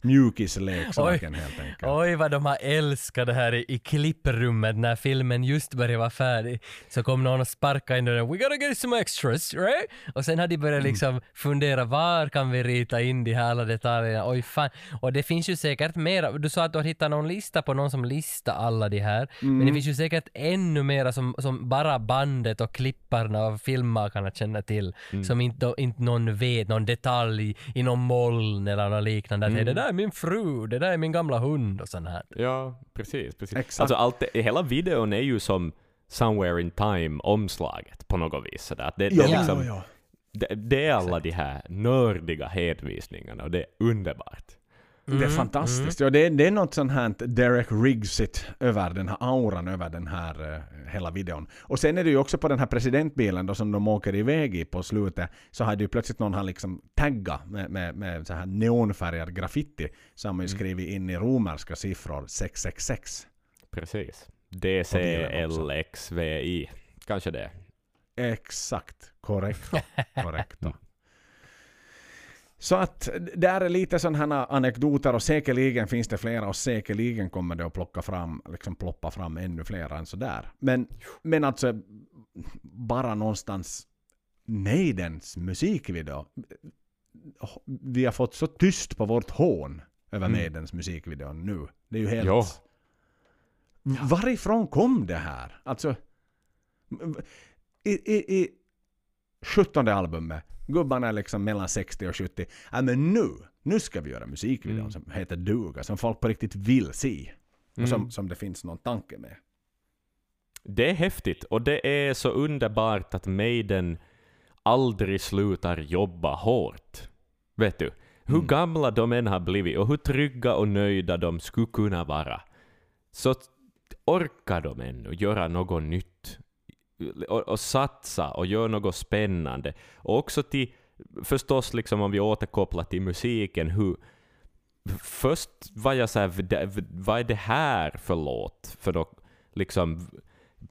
mjukisleksaken helt enkelt. Oj vad de har älskat det här i, i klipprummet när filmen just började vara färdig. Så kom någon och sparkade in dörren. We gotta get some extras, right? Och sen har de börjat liksom fundera var kan vi rita in de här alla detaljerna. Oj fan. Och det finns ju säkert mera. Du sa att du har hittat någon lista på någon som listar alla de här. Men det finns ju säkert ännu mera som, som bara bandet och klipparna och filmmakarna känner till. Som inte, inte någon vet, någon detalj i någon moln eller något liknande. "Hej, det där är min fru, det där är min gamla hund och sånt här. Ja, precis. precis. Exakt. Alltså allt det, hela videon är ju som Somewhere in Time-omslaget på något vis. Sådär. Det, det, Ja, är liksom, ja, ja. det, det är alla de här nördiga hänvisningarna och det är underbart. Det är Mm, fantastiskt. Ja, det, är, det är något sånt här Derek Rigsit över den här auran över den här eh, hela videon. Och sen är det ju också på den här presidentbilen då som de åker iväg i på slutet så hade ju plötsligt någon har liksom taggat med, med, med så här neonfärgad graffiti så har man ju skrivit in i romerska siffror 666. Precis. DCLXVI. Kanske det. Exakt, korrekt. korrekt. (laughs) Så att det är lite sådana anekdoter och säkerligen finns det flera och säkerligen kommer det att plocka fram, liksom ploppa fram ännu flera än sådär. Men, men alltså bara någonstans Maidens musikvideo. Vi har fått så tyst på vårt hån över Mm. Maidens musikvideo nu. Det är ju helt... Jo. Varifrån kom det här? Alltså I, i, i 17 albumet, gubbarna är liksom mellan 60 och 70. Ja men nu, nu ska vi göra musikvideon Mm. som heter Duga, som folk på riktigt vill se. Och Mm. som, som det finns någon tanke med. Det är häftigt och det är så underbart att Maiden aldrig slutar jobba hårt. Vet du? Hur Mm. gamla de än har blivit och hur trygga och nöjda de skulle kunna vara, så orkar de ännu göra något nytt. Och, och satsa och göra något spännande. Och också till, förstås liksom om vi återkopplar till musiken, hur Först var jag såhär, här, vad är det här för låt? För då liksom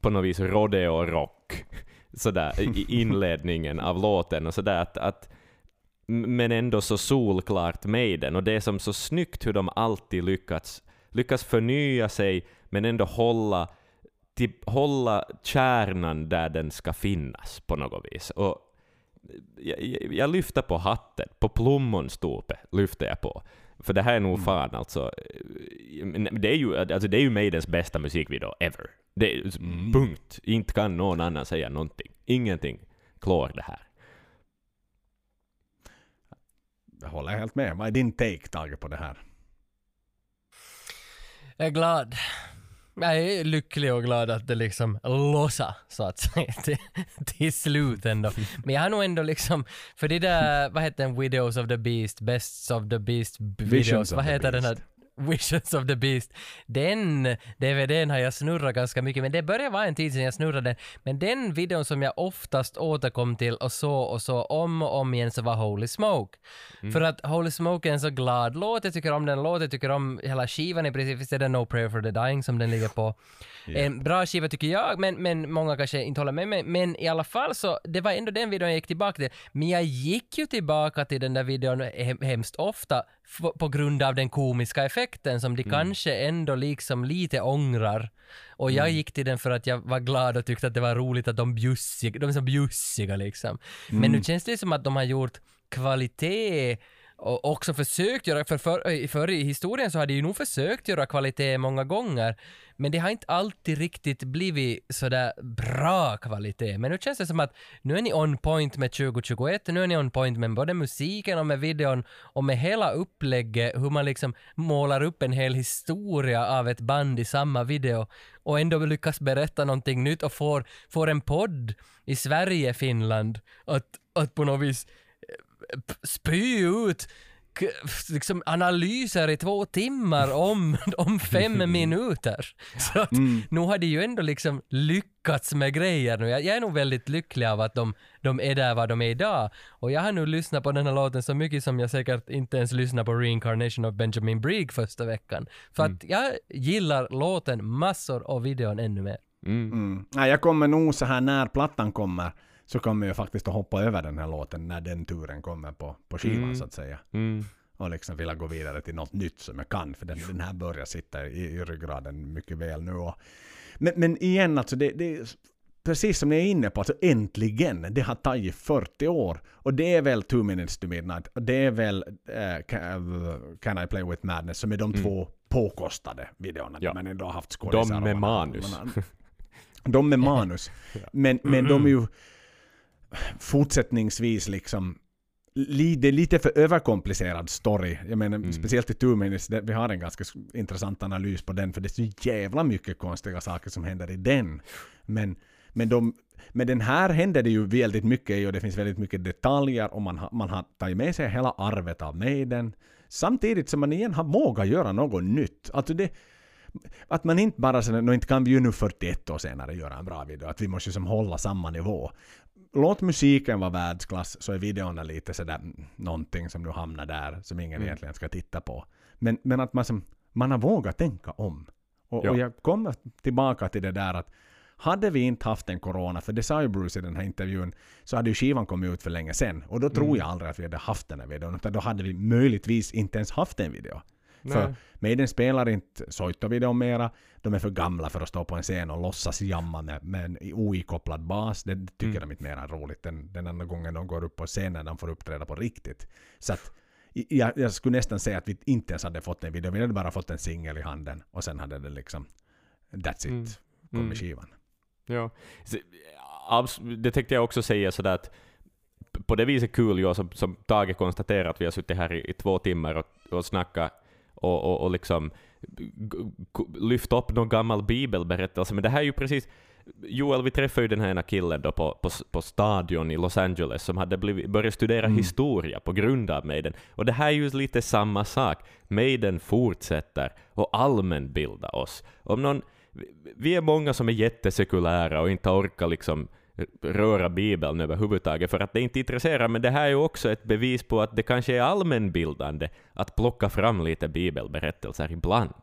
på något vis rodeo-rock (laughs) sådär i inledningen av låten och sådär att, att men ändå så solklart Maiden och det är som så snyggt hur de alltid lyckats, lyckas förnya sig men ändå hålla, till, hålla kärnan där den ska finnas på något vis. Och jag, jag, jag lyfter på hatten, på plommonstolpe lyfter jag på. För det här är nog fan alltså, eh, det är ju, alltså det är ju Maidens bästa musikvideo ever. Det är, Punkt. Inte kan någon annan säga någonting. Ingenting klår det här. Jag håller helt med. Vad är din take, Tage, på det här? Jag är glad. Jag är lycklig och glad att det liksom lossar, så att säga, (laughs) till, till slut ändå. Men jag har nog ändå liksom, för det där, vad heter den, Widows of the Beast, Bests of the Beast videos, Visions vad heter den här? (laughs) Visions of the Beast. Den DVDn har jag snurrat ganska mycket, men det börjar vara en tid sedan jag snurrade den. Men den videon som jag oftast återkom till och så och så om och om igen så var Holy Smoke. För att Holy Smoke är en så glad låt, jag tycker om den låten, jag tycker om hela skivan i princip, visst är det No Prayer for the Dying som den ligger på. (laughs) En bra skiva tycker jag, men, men många kanske inte håller med mig. Men i alla fall så, det var ändå den videon jag gick tillbaka till. Men jag gick ju tillbaka till den där videon he- hemskt ofta på grund av den komiska effekten som de kanske ändå liksom lite ångrar. Och jag gick till den för att jag var glad och tyckte att det var roligt att de bjussiga, de är så bjussiga liksom. Men nu känns det som att de har gjort kvalitet och också försökt göra, för förr för i historien så har de ju nog försökt göra kvalitet många gånger, men det har inte alltid riktigt blivit sådär bra kvalitet. Men nu känns det som att nu är ni on point med 2021, nu är ni on point med både musiken och med videon och med hela upplägget, hur man liksom målar upp en hel historia av ett band i samma video och ändå lyckas berätta någonting nytt och får, får en podd i Sverige, Finland, att, att på något vis spy ut liksom analyser i två timmar om, om fem (laughs) minuter. Så att nu har de ju ändå liksom lyckats med grejer nu. Jag, jag är nog väldigt lycklig av att de, de är där vad de är idag. Och jag har nu lyssnat på den här låten så mycket som jag säkert inte ens lyssnade på Reincarnation of Benjamin Brieg första veckan. För att jag gillar låten massor och videon ännu mer. Mm. Nej, jag kommer nog så här när plattan kommer så kommer jag faktiskt att hoppa över den här låten när den turen kommer på, på skivan Mm. så att säga. Mm. Och liksom vilja gå vidare till något nytt som jag kan. För den, den här börjar sitta i, i ryggraden mycket väl nu. Och, men, men igen, alltså det, det precis som ni är inne på, alltså äntligen. Det har tagit 40 år. Och det är väl Two Minutes to Midnight. Och det är väl eh, can, can I Play With Madness som är de två påkostade videorna. Ja. Men ändå har haft skådisar. De med manus. De med manus. Men, men de är ju fortsättningsvis liksom li, det är lite för överkomplicerad story. Jag menar, speciellt i Two Minutes, vi har en ganska intressant analys på den, för det är så jävla mycket konstiga saker som händer i den. Men, men, de, men den här händer det ju väldigt mycket i och det finns väldigt mycket detaljer och man, har- man har tagit med sig hela arvet av Maiden. Samtidigt som man igen har vågat göra något nytt. Alltså det, att man inte bara sådär, "Nå, inte kan vi ju nu 41 år senare göra en bra video, att vi måste ju som hålla samma nivå. Låt musiken vara världsklass så är videorna lite sådär mm, någonting som nu hamnar där som ingen egentligen ska titta på. Men, men att man, som, man har vågat tänka om. Och, Ja. och jag kommer tillbaka till det där att hade vi inte haft en corona, för det sa ju Bruce i den här intervjun, så hade ju skivan kommit ut för länge sedan. Och då tror jag aldrig att vi hade haft den här videon, utan då hade vi möjligtvis inte ens haft en video. För. Maiden spelar inte Soitto-videon mera. De är för gamla för att stå på en scen och låtsas jamma med, med en oikopplad bas. Det tycker de inte mera är roligt. Den, den enda gången de går upp på scenen de får uppträda på riktigt. Så att jag, jag skulle nästan säga att vi inte ens hade fått en video. Vi hade bara fått en singel i handen och sen hade det liksom That's it. Mm. Kom Mm. med skivan. Ja. Det tänkte jag också säga sådär att på det viset kul, ja, som, som Tage konstaterar, att vi har suttit här i, i två timmar och, och snackat och, och, och liksom lyft upp någon gammal bibelberättelse, men det här är ju precis Joel, vi träffade ju den här ena killen då på, på, på stadion i Los Angeles som hade blivit, börjat studera historia på grund av Maiden. Och det här är ju lite samma sak. Maiden fortsätter och allmänbilda oss. Om någon, vi- vi är många som är jättesekulära och inte orkar liksom röra Bibeln överhuvudtaget för att det inte intresserar, men det här är ju också ett bevis på att det kanske är allmänbildande att plocka fram lite bibelberättelser ibland.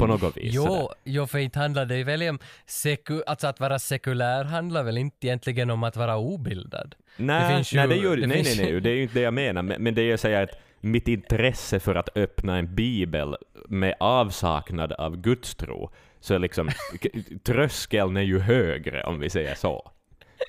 På något vis. sådär. Jo, jo, för inte handlar det ju väl om seku, alltså att vara sekulär handlar väl inte egentligen om att vara obildad. Nej, nej, ju- det gör, det nej, nej, ju- nej, det är ju inte det jag menar, men, men det jag säger är att mitt intresse för att öppna en bibel med avsaknad av gudstro, så är liksom tröskeln är ju högre om vi säger så.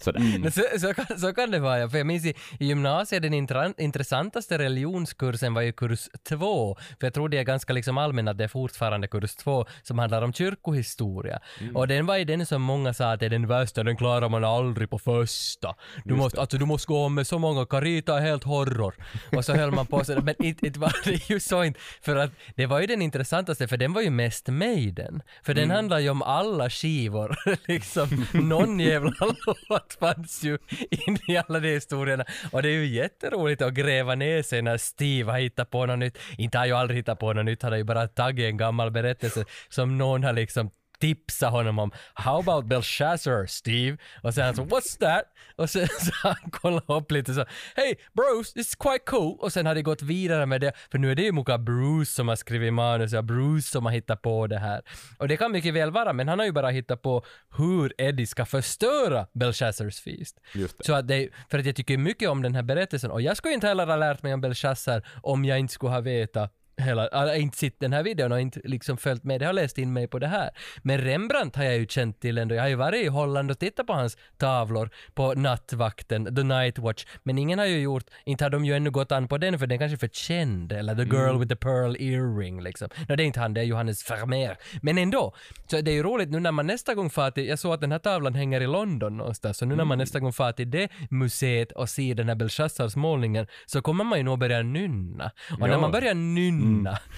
Sådär. Men Så, så, kan, så kan det vara, för jag minns i, i gymnasiet den intressantaste religionskursen var ju kurs två, för jag tror det är ganska liksom allmän att det är fortfarande kurs två som handlar om kyrkohistoria. Och den var ju den som många sa att är den värsta, den klarar man aldrig på första. Du måste, alltså, du måste gå med så många, Carita är helt horror. Och så höll man på så, men inte var det (laughs) ju så inte, för att det var ju den intressantaste, för den var ju mest Maiden. För den handlar ju om alla skivor, (laughs) liksom någon jävla (laughs) låt (laughs) fanns ju in i alla de historierna. Och det är ju jätteroligt att gräva ner sig när Steve har hittat på något nytt. Inte har han ju aldrig hittat på något nytt, han har ju bara tagit en gammal berättelse som någon har liksom tipsa honom om “How about Belshazzar, Steve?” och sen han så “What's that?” och sen (laughs) så han kollat upp lite så “Hey Bruce, is quite cool” och sen har de gått vidare med det, för nu är det ju mycket Bruce som har skrivit manus, ja Bruce som har hittat på det här. Och det kan mycket väl vara, men han har ju bara hittat på hur Eddie ska förstöra Belshazzars feast. Det. Så att det, för att jag tycker mycket om den här berättelsen och jag skulle inte heller ha lärt mig om Belshazzar om jag inte skulle ha vetat hela, eller inte sett den här videon och inte liksom följt med, jag har läst in mig på det här. Men Rembrandt har jag ju känt till ändå, jag har ju varit i Holland och tittat på hans tavlor på nattvakten, The Night Watch, men ingen har ju gjort, inte har de ju ännu gått an på den för den kanske är för känd, eller The Girl with the Pearl Earring liksom. Nej, det är inte han, det är Johannes Vermeer. Men ändå, så det är ju roligt nu när man nästa gång far till, jag såg att den här tavlan hänger i London någonstans, så nu när man nästa gång far till det museet och ser den här Belshazzars målningen så kommer man ju nog börja nynna. Och när Ja. man börjar nynna,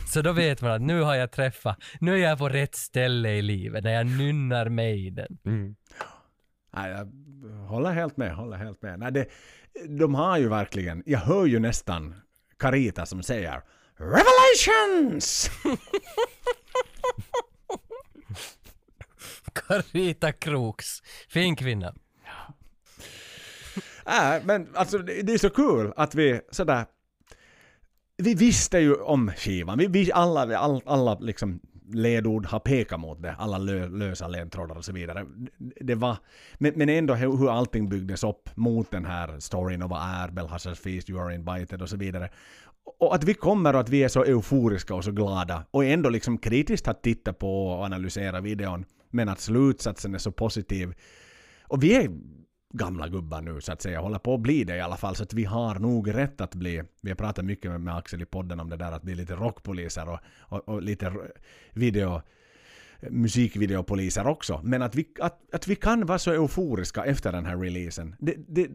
så då vet man att nu har jag träffat, nu är jag på rätt ställe i livet, när jag nynnar Maiden. Nej, jag håller helt med, håller helt med. Nej, det, de har ju verkligen, jag hör ju nästan Carita som säger Revelations! (laughs) Carita Kroks, fin kvinna. Äh, men alltså det, är så kul att vi sådär... Vi visste ju om skivan. Vi, vi alla, all, alla liksom ledord har pekat mot det. Alla lö, lösa ledtrådar och så vidare. Det var, men, men ändå hur, hur allting byggdes upp mot den här storyn och vad är Belhazars Feast, You Are Invited och så vidare. Och att vi kommer och att vi är så euforiska och så glada och ändå liksom kritiskt har tittat på och analyserat videon men att slutsatsen är så positiv. Och vi är gamla gubbar nu så att säga, håller på att bli det i alla fall, så att vi har nog rätt att bli, vi har pratat mycket med, med Axel i podden om det där att bli lite rockpoliser och, och, och lite video musikvideopoliser också, men att vi, att, att vi kan vara så euforiska efter den här releasen, det, det,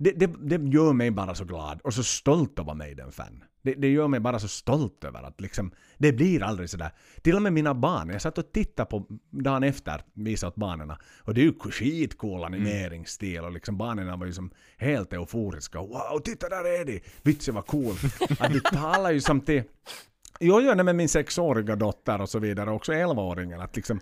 det, det, det gör mig bara så glad och så stolt att vara Maiden-fan. Det, det gör mig bara så stolt över att liksom, det blir aldrig sådär. Till och med mina barn, jag satt och tittade på dagen efter, visade åt barnen, och det är ju skitcool animeringsstil och liksom barnen var ju som helt euforiska. Wow, titta där är Eddie! Vitsen var cool. Att du talar ju som till Jo, jo, nej, med min sexåriga dotter och så vidare, också 11-åringen. Att liksom,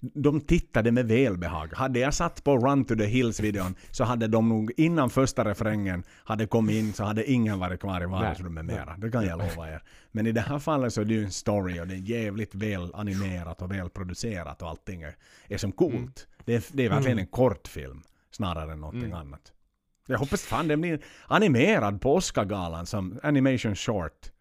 de tittade med välbehag. Hade jag satt på Run to the Hills-videon så hade de nog innan första refrängen hade kommit in så hade ingen varit kvar i vardagsrummet mera. Det kan jag lova er. Men i det här fallet så är det ju en story och det är jävligt väl animerat och väl producerat och allting är, är som coolt. Det, är, det är verkligen en kortfilm snarare än någonting annat. Jag hoppas fan den blir animerad på Oscargalan som animation short.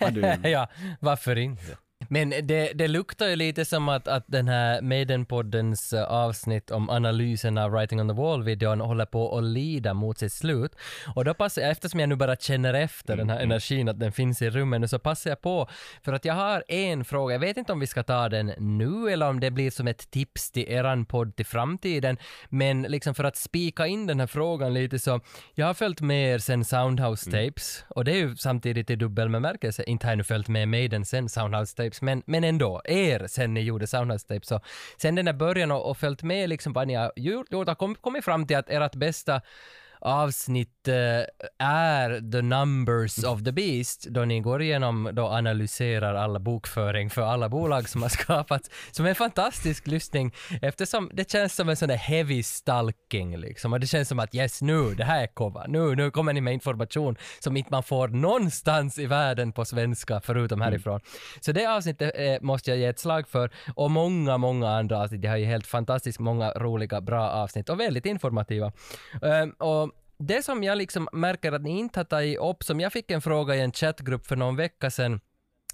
(laughs) Ja, varför inte? Men det, det luktar ju lite som att, att den här Maiden-poddens eh, avsnitt om analysen av Writing on the Wall-videon håller på att lida mot sitt slut. Och då passar jag, eftersom jag nu bara känner efter den här Mm, energin, att den finns i rummet, så passar jag på för att jag har en fråga. Jag vet inte om vi ska ta den nu eller om det blir som ett tips till eran podd till framtiden. Men liksom för att spika in den här frågan lite så, jag har följt med er sen Soundhouse Mm. Tapes och det är ju samtidigt i dubbel bemärkelse. Inte har jag nu följt med Maiden sen Soundhouse Tapes, men, men ändå, er sen ni gjorde Soundhouse-tape. Så sen den där början och, och följt med liksom vad ni har gjort, gjort har kom, kommit fram till att ert bästa avsnitt eh, är The Numbers of the Beast, då ni går igenom, då analyserar alla bokföring för alla bolag som har (laughs) skapats, som är en fantastisk lyssning, eftersom det känns som en sån där heavy stalking liksom, och det känns som att yes, nu, det här är kova, nu, nu kommer ni med information som inte man får någonstans i världen på svenska, förutom härifrån. Så det avsnittet eh, måste jag ge ett slag för, och många, många andra avsnitt, det har ju helt fantastiskt många roliga, bra avsnitt, och väldigt informativa. Ehm, och det som jag liksom märker att ni inte har tagit upp, som jag fick en fråga i en chattgrupp för någon vecka sedan,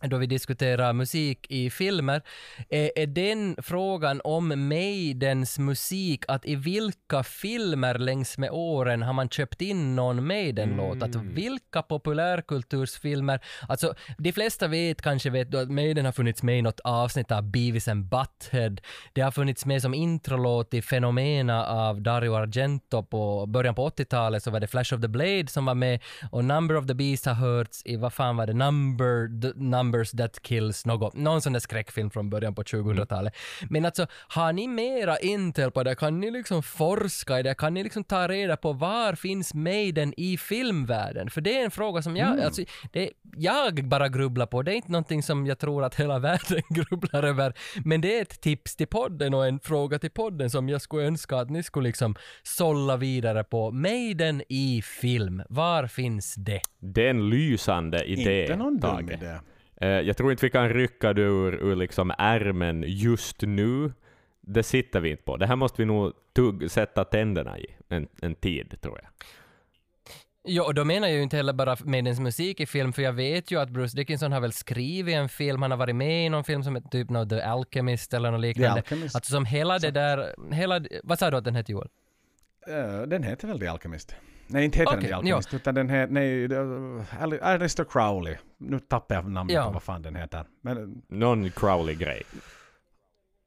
då vi diskuterar musik i filmer, är, är den frågan om Maidens musik, att i vilka filmer längs med åren har man köpt in någon Maiden-låt? Att vilka populärkultursfilmer, alltså de flesta vet kanske vet att Maiden har funnits med i något avsnitt av Beavis and Butthead, det har funnits med som introlåt i Fenomena av Dario Argento. På början på 80-talet, så var det Flash of the Blade som var med, och Number of the Beast har hörts i, vad fan var det, Number, the Numbers That Kills, något, någon sån där skräckfilm från början på 2000-talet. Men alltså, har ni mera intel på det? Kan ni liksom forska i det? Kan ni liksom ta reda på var finns Maiden i filmvärlden? För det är en fråga som jag, alltså, det, jag bara grubblar på. Det är inte någonting som jag tror att hela (laughs) världen grubblar över. Men det är ett tips till podden och en fråga till podden som jag skulle önska att ni skulle liksom sålla vidare på. Maiden i film, var finns det? Det är en lysande idé, Inte någon dum idé. Eh, jag tror inte vi kan rycka det ur, ur liksom ärmen just nu. Det sitter vi inte på. Det här måste vi nog tugg, sätta tänderna i en, en tid, tror jag. Ja, och då menar jag ju inte heller bara Maidens musik i film, för jag vet ju att Bruce Dickinson har väl skrivit en film, han har varit med i någon film som heter typ no, The Alchemist eller något liknande. Alchemist. Alltså som hela det där, hela, vad sa du att den hette Joel? Eh, den heter väl The Alchemist? Nej, inte heter Okej, den The Alchemist, utan den heter... Nej, Alistair Crowley. Nu tappar jag namnet Ja. på vad fan den heter. Men Någon Crowley-grej.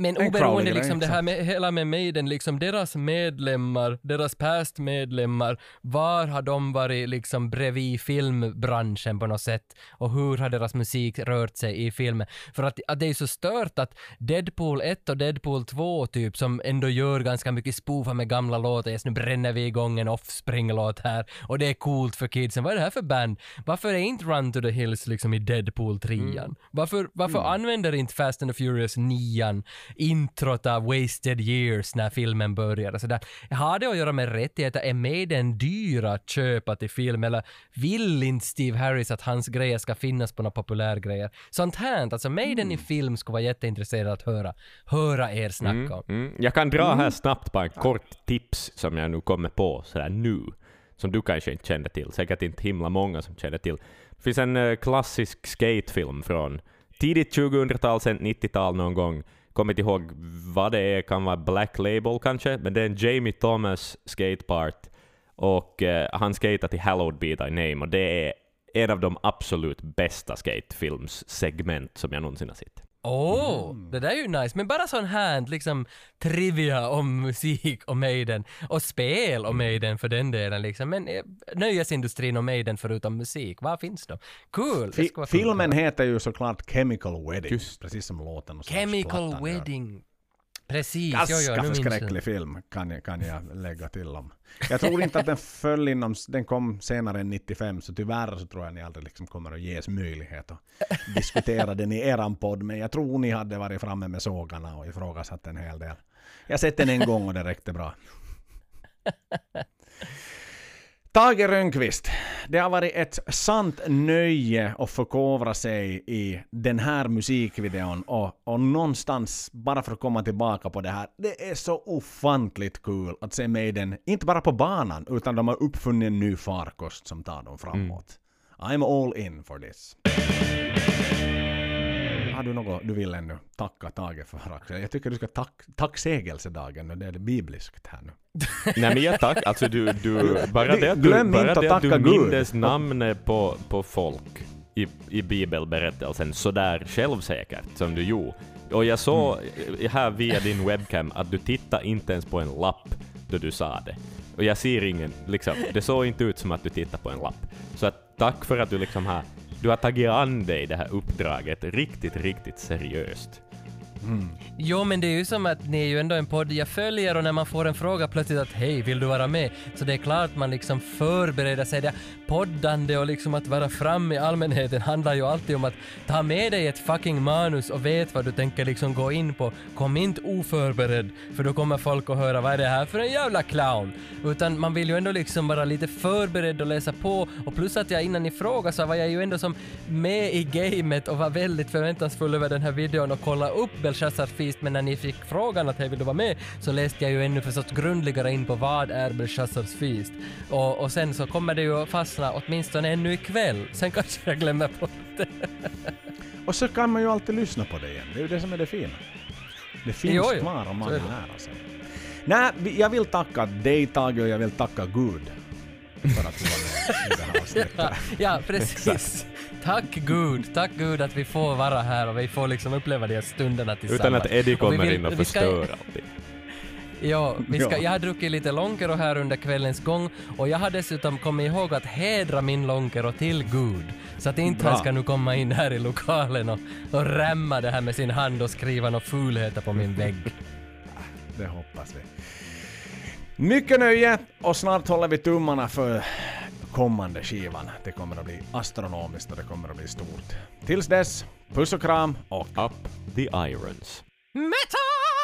Men En oberoende liksom det här med hela med Maiden, liksom deras medlemmar, deras past medlemmar, var har de varit liksom bredvid filmbranschen på något sätt? Och hur har deras musik rört sig i filmen? För att, att det är så stört att Deadpool 1 och Deadpool 2 typ, som ändå gör ganska mycket spoofar med gamla låtar, yes, nu bränner vi igång en Offspring-låt här, och det är coolt för kidsen. Vad är det här för band? Varför är inte Run to the Hills liksom i Deadpool 3 Varför, varför använder inte Fast and the Furious 9 introt av Wasted Years när filmen börjar och sådär. Har det att göra med rättigheter? Är Maiden dyra att köpa till film eller vill inte Steve Harris att hans grejer ska finnas på några populärgrejer? Sånt här, alltså Maiden i film skulle vara jätteintresserad att höra, höra er snacka om. Mm. Jag kan dra här snabbt bara en kort tips som jag nu kommer på sådär nu, som du kanske inte kände till, säkert inte himla många som känner till. Det finns en eh, klassisk skatefilm från tidigt 2000-tal, sen 90-tal någon gång. Kommer inte ihåg vad det är, kan vara Black Label kanske, men det är en Jamie Thomas skatepart och eh, han skater till Hallowed Be Thy Name och det är en av de absolut bästa skatefilmssegment som jag någonsin har sett. Åh, Mm. det där är ju nice. Men bara sån här liksom trivia om musik och Maiden och spel och Maiden för den delen liksom. Men eh, nöjesindustrin och Maiden förutom musik, var finns de? Cool! Fi- filmen heter ju såklart Chemical Wedding. Just. Precis som låten och Chemical. Wedding. Precis, Ganska nu minns jag. förskräcklig film kan jag, kan jag lägga till om. Jag tror inte att den föll inom, den kom senare än 95 så tyvärr så tror jag ni aldrig liksom kommer att ges möjlighet att diskutera den i eran podd men jag tror ni hade varit framme med sågarna och ifrågasatt en hel del. Jag har sett den en gång och det räckte bra. Tage Rönnqvist, det har varit ett sant nöje att förkovra sig i den här musikvideon och, och någonstans, bara för att komma tillbaka på det här, det är så ofantligt kul att se Maiden, inte bara på banan, utan de har uppfunnit en ny farkost som tar dem framåt. I'm all in for this. Har du något du vill ännu tacka Tage för Axel? Jag tycker du ska tack, tacksägelsedagen och det är det bibliskt här nu. (laughs) Nej men jag tack, alltså du, du bara det att du, Glöm bara inte det att du tacka Gud. mindes namnet på, på folk i, i bibelberättelsen sådär självsäkert som du gjorde. Och jag såg Mm. här via din webcam att du tittade inte ens på en lapp då du sa det. Och jag ser ingen, liksom, det såg inte ut som att du tittade på en lapp. Så att tack för att du liksom har, du har tagit an dig det här uppdraget riktigt, riktigt seriöst. Mm. Jo, men det är ju som att ni är ju ändå en podd jag följer och när man får en fråga plötsligt att hej, vill du vara med? Så det är klart man liksom förbereder sig. Det poddande och liksom att vara fram i allmänheten handlar ju alltid om att ta med dig ett fucking manus och vet vad du tänker liksom gå in på. Kom inte oförberedd, för då kommer folk att höra vad är det här för en jävla clown? Utan man vill ju ändå liksom vara lite förberedd och läsa på och plus att jag innan ni frågade så var jag ju ändå som med i gamet och var väldigt förväntansfull över den här videon och kolla upp Belshazzars feast men när ni fick frågan att hej vill du vara med så läste jag ju ännu förstås grundligare in på vad är Belshazzars feast och, och sen så kommer det ju fastna åtminstone ännu ikväll. Sen kanske jag glömmer bort det. (laughs) Och så kan man ju alltid lyssna på det igen. Det är ju det som är det fina. Det finns Jo, jo. kvar om man det. här alltså. Nej, jag vill tacka dig Tage och jag vill tacka Gud för att du var med i det här (laughs) avsnittet. Ja, precis. (laughs) Tack Gud, tack Gud att vi får vara här och vi får liksom uppleva de här stunderna tillsammans. Utan att Eddie Och vi kommer vill- in och ska- förstör allting. Ja, vi ska, Ja. jag har druckit lite Lonkero här under kvällens gång och jag har dessutom kommit ihåg att hedra min Lonkero till Gud. Så att inte Bra. han ska nu komma in här i lokalen och, och rämma det här med sin hand och skriva några fulheter på min vägg. Det hoppas vi. Mycket nöje och snart håller vi tummarna för kommande skivan. Det kommer att bli astronomiskt och det kommer att bli stort. Tills dess, puss och kram och Up the irons. Metal!